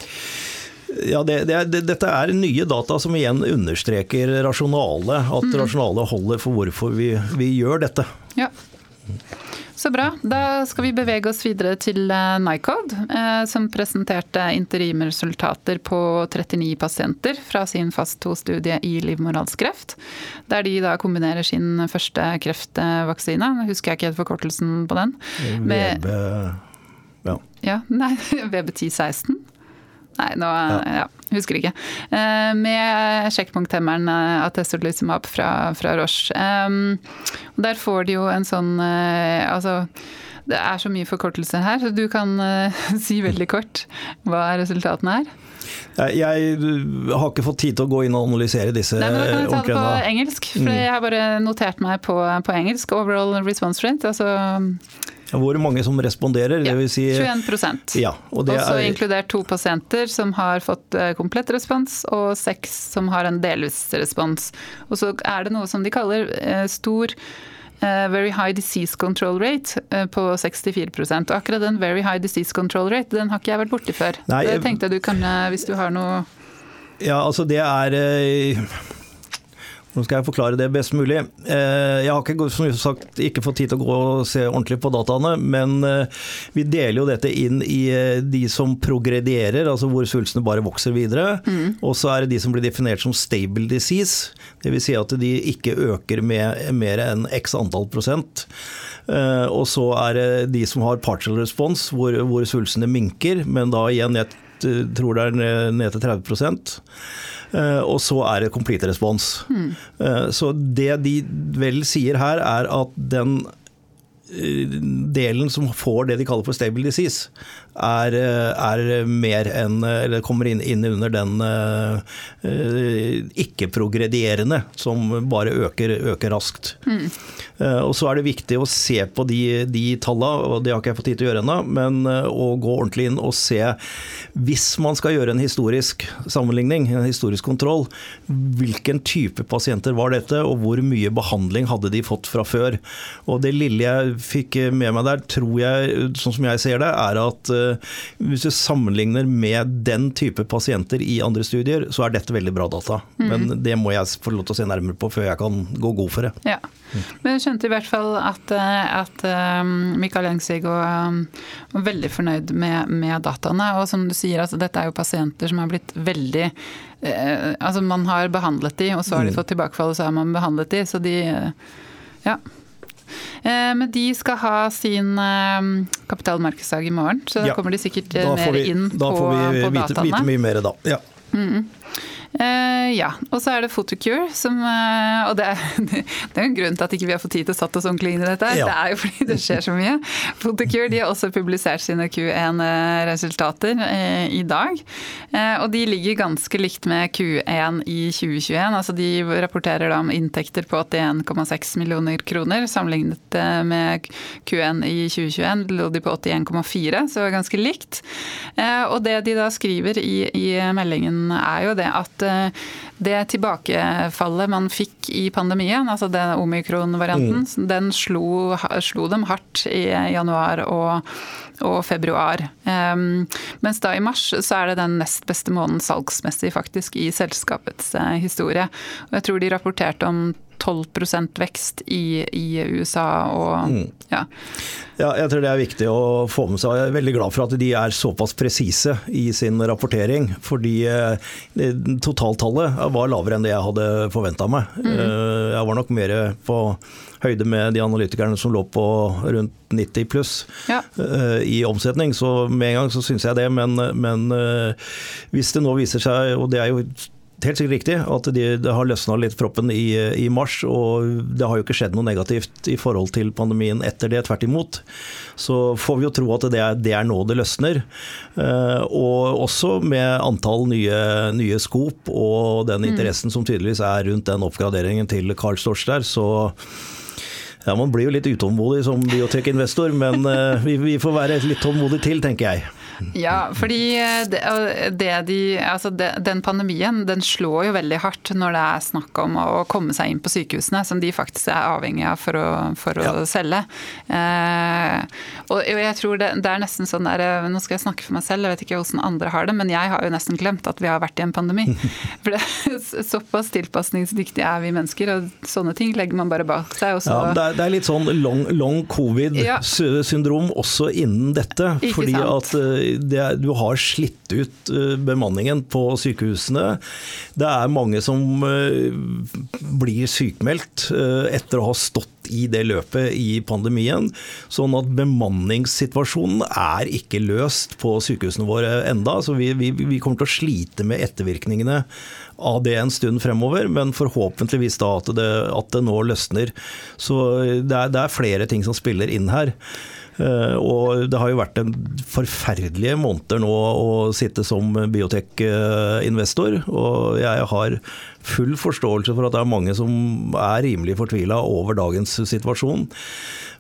Ja, det, det, Dette er nye data som igjen understreker rasjonale. At mm. rasjonale holder for hvorfor vi, vi gjør dette. Ja. Så bra. Da skal vi bevege oss videre til eh, Nycode, eh, som presenterte interimresultater på 39 pasienter fra sin fast 2-studie i livmorhalskreft. Der de da kombinerer sin første kreftvaksine, husker jeg ikke helt forkortelsen på den. Med, ja. ja. Nei, VB1016. Nei, nå ja. husker ikke. Eh, med sjekkpunkthemmeren eh, atestolizumab fra, fra Roche. Der får de jo en sånn eh, Altså det er så mye forkortelser her, så du kan si veldig kort hva resultatene er. Jeg har ikke fått tid til å gå inn og analysere disse Nei, men Da kan jeg ta det på engelsk, for mm. jeg har bare notert meg på, på engelsk. Overall response rate. altså hvor mange som responderer, ja, dvs. Si, 21% ja, og Også er, inkludert to pasienter som har fått eh, komplett respons, og seks som har en delvis respons. Og så er det noe som de kaller eh, stor Uh, very high disease control rate på 64% Og akkurat den very high disease control rate, den har ikke jeg vært borti før. Nei, det tenkte jeg du kan, hvis du har noe Ja, altså det er nå skal jeg forklare det best mulig. Eh, jeg har ikke, som sagt, ikke fått tid til å gå og se ordentlig på dataene, men eh, vi deler jo dette inn i eh, de som progredierer, altså hvor svulstene bare vokser videre. Mm. Og så er det de som blir definert som stable disease, dvs. Si at de ikke øker med mer enn x antall prosent. Og så er det de som har partial response, hvor, hvor svulstene minker, men da igjen jeg tror det er ned til 30 Eh, og så er det complete respons. Mm. Så det de vel sier her, er at den eh, delen som får det de kaller for stable disease, er, er mer enn Eller kommer inn, inn under den uh, ikke-progredierende, som bare øker, øker raskt. Mm. Og så er det viktig å se på de, de tallene, og det har ikke jeg fått tid til å gjøre ennå, men uh, å gå ordentlig inn og se hvis man skal gjøre en historisk sammenligning, en historisk kontroll, hvilken type pasienter var dette, og hvor mye behandling hadde de fått fra før. Og Det lille jeg fikk med meg der, tror jeg, sånn som jeg ser det, er at hvis du sammenligner med den type pasienter i andre studier, så er dette veldig bra data. Mm. Men det må jeg få lov til å se nærmere på før jeg kan gå god for det. Ja. Men jeg skjønte i hvert fall at, eh, at Mikael Engsvig var veldig fornøyd med, med dataene. Og som du sier sier, altså dette er jo pasienter som har blitt veldig eh, Altså man har behandlet de, og så har de mm. fått tilbakefall, og så har man behandlet de. Så de Ja. Eh, men de skal ha sin eh, kapitalmarkedsdag i morgen, så da ja, kommer de sikkert eh, mer vi, inn på, på dataene. Da får vi vite, vite, mye mer da. Ja. Mm. Eh, ja. Og så er det Photocure, som uh, Og det er, det er en grunn til at ikke vi har fått tid til å satt oss ordentlig inn i dette. Ja. Det er jo fordi det skjer så mye. Photocure de har også publisert sine Q1-resultater uh, i dag. Eh, og de ligger ganske likt med Q1 i 2021. Altså de rapporterer da om inntekter på 81,6 millioner kroner. Sammenlignet eh, med Q1 i 2021 lå de på 81,4, så ganske likt. Eh, og det de da skriver i, i meldingen er jo det at Eh, det tilbakefallet man fikk i pandemien, altså den omikron-varianten, mm. den slo, slo, dem hardt i januar og, og februar. Um, mens da i mars så er det den nest beste måneden salgsmessig faktisk i selskapets uh, historie. Og jeg tror de rapporterte om 12% vekst i, i, USA. Og, mm. ja. ja. Jeg tror det er viktig å få med seg. Jeg er veldig glad for at de er såpass presise i sin rapportering. Fordi eh, totaltallet var lavere enn det jeg hadde forventa meg. Mm. Eh, jeg var nok mer på høyde med de analytikerne som lå på rundt 90 pluss ja. uh, i omsetning. Så med en gang så syns jeg det. Men, men uh, hvis det nå viser seg, og det er jo helt sikkert riktig at det de har løsna litt proppen i, i, mars, og det har jo ikke skjedd noe negativt i forhold til pandemien etter det, tvert imot. Så får vi jo tro at det er, det er nå det løsner. Eh, og også med antall nye, nye skop og den mm. interessen som tydeligvis er rundt den oppgraderingen til Carl Storch der, så ja, Man blir jo litt utålmodig som biotekinvestor, men eh, vi, vi får være litt tålmodige til, tenker jeg. Ja, fordi eh, det, det de, altså det, den pandemien den slår jo veldig hardt når det er snakk om å komme seg inn på sykehusene, som de faktisk er avhengig av for å, for å ja. selge. Eh, og jeg tror det, det, er nesten sånn der eh, Nå skal jeg snakke for meg selv, jeg vet ikke hvordan andre har det, men jeg har jo nesten glemt at vi har vært i en pandemi. For det, såpass tilpasningsdyktige er vi mennesker, og sånne ting legger man bare bak seg. Ja, det, er, det, er, litt sånn long, long covid-syndrom ja. også innen dette. Ikke fordi sant? at eh, det, du har slitt ut eh, bemanningen på sykehusene. Det er mange som eh, blir sykmeldt eh, etter å ha stått i det løpet i pandemien. Sånn at bemanningssituasjonen er ikke løst på sykehusene våre enda. Så vi, vi, vi kommer til å slite med ettervirkningene av det en stund fremover, men forhåpentligvis da at det, at det nå løsner. Så det er, det er flere ting som spiller inn her. Eh, og det har jo vært en forferdelige måneder nå å sitte som biotek-investor. Og jeg har full forståelse for at det er mange som er rimelig fortvila over dagens situasjon.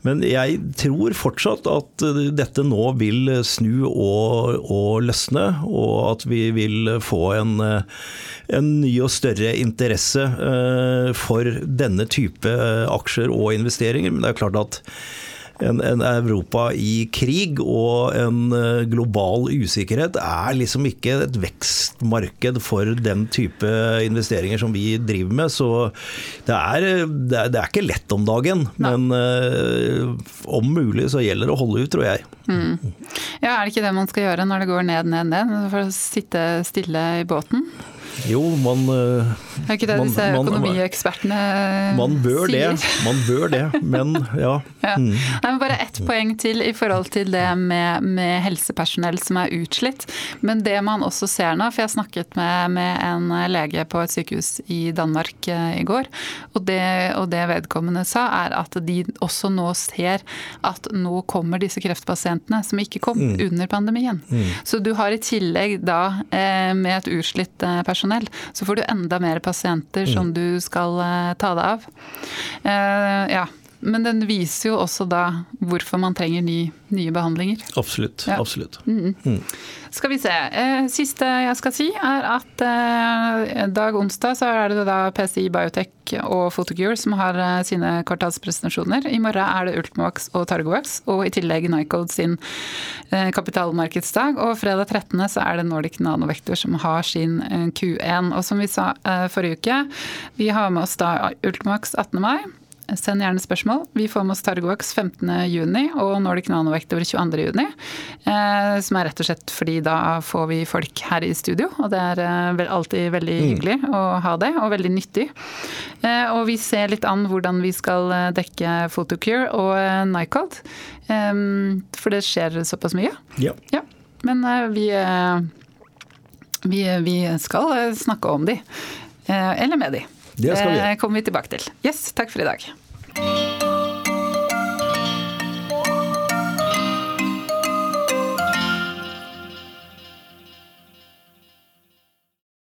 Men jeg tror fortsatt at dette nå vil snu og, og løsne, og at vi vil få en, en ny og større interesse eh, for denne type aksjer og investeringer. Men det er klart at en, en, Europa i krig og en eh, global usikkerhet er liksom ikke et vekstmarked for den type investeringer som vi driver med. Så det er, det er, det er ikke lett om dagen, Nei. men uh, om mulig så gjelder det å holde ut, tror jeg. Mm. Ja, Er det ikke det man skal gjøre når det går ned, ned, ned? For å sitte stille i båten? Jo, man eh, Er ikke det man, disse økonomiekspertene man bør sier? Det, man bør det, men ja. ja. Nei, men bare ett poeng til i forhold til det med, med, helsepersonell som er utslitt. Men det man også ser nå, for jeg snakket med, med en lege på et sykehus i Danmark eh, i går, og det, og det vedkommende sa, er at de også nå ser at nå kommer disse kreftpasientene som ikke kom mm. under pandemien. Mm. Så du har i tillegg da eh, med et utslitt personell personell, så får du enda mer pasienter mm. som du skal eh, ta deg av. Eh, ja, men den viser jo også da hvorfor man trenger ny, nye behandlinger. Absolutt. Ja. absolutt. Mm. Mm. Skal vi se. Eh, siste jeg skal si, er at eh, dag onsdag så er det da PCI Biotech og Photocure som har eh, sine kvartalspresentasjoner. I morgen er det Ultimovax og Targovax, og i tillegg Nycode sin kapitalmarkedsdag. Og fredag 13. så er det Nordic Nanovektor som har sin Q1. Og som vi sa forrige uke, vi har med oss da Ultimovax 18. mai. Send gjerne spørsmål. Vi får med oss Targovax 15.6 og Nordic Nanovektor 22.6. Eh, som er rett og slett fordi da får vi folk her i studio. Og det er eh, alltid veldig mm. hyggelig å ha det, og veldig nyttig. Eh, og vi ser litt an hvordan vi skal dekke Photocure og Nycod. For det skjer såpass mye. Ja. ja. Men vi Vi, vi skal snakke om de. Eller med de. Det skal vi. Det kommer vi tilbake til. Yes, takk for i dag.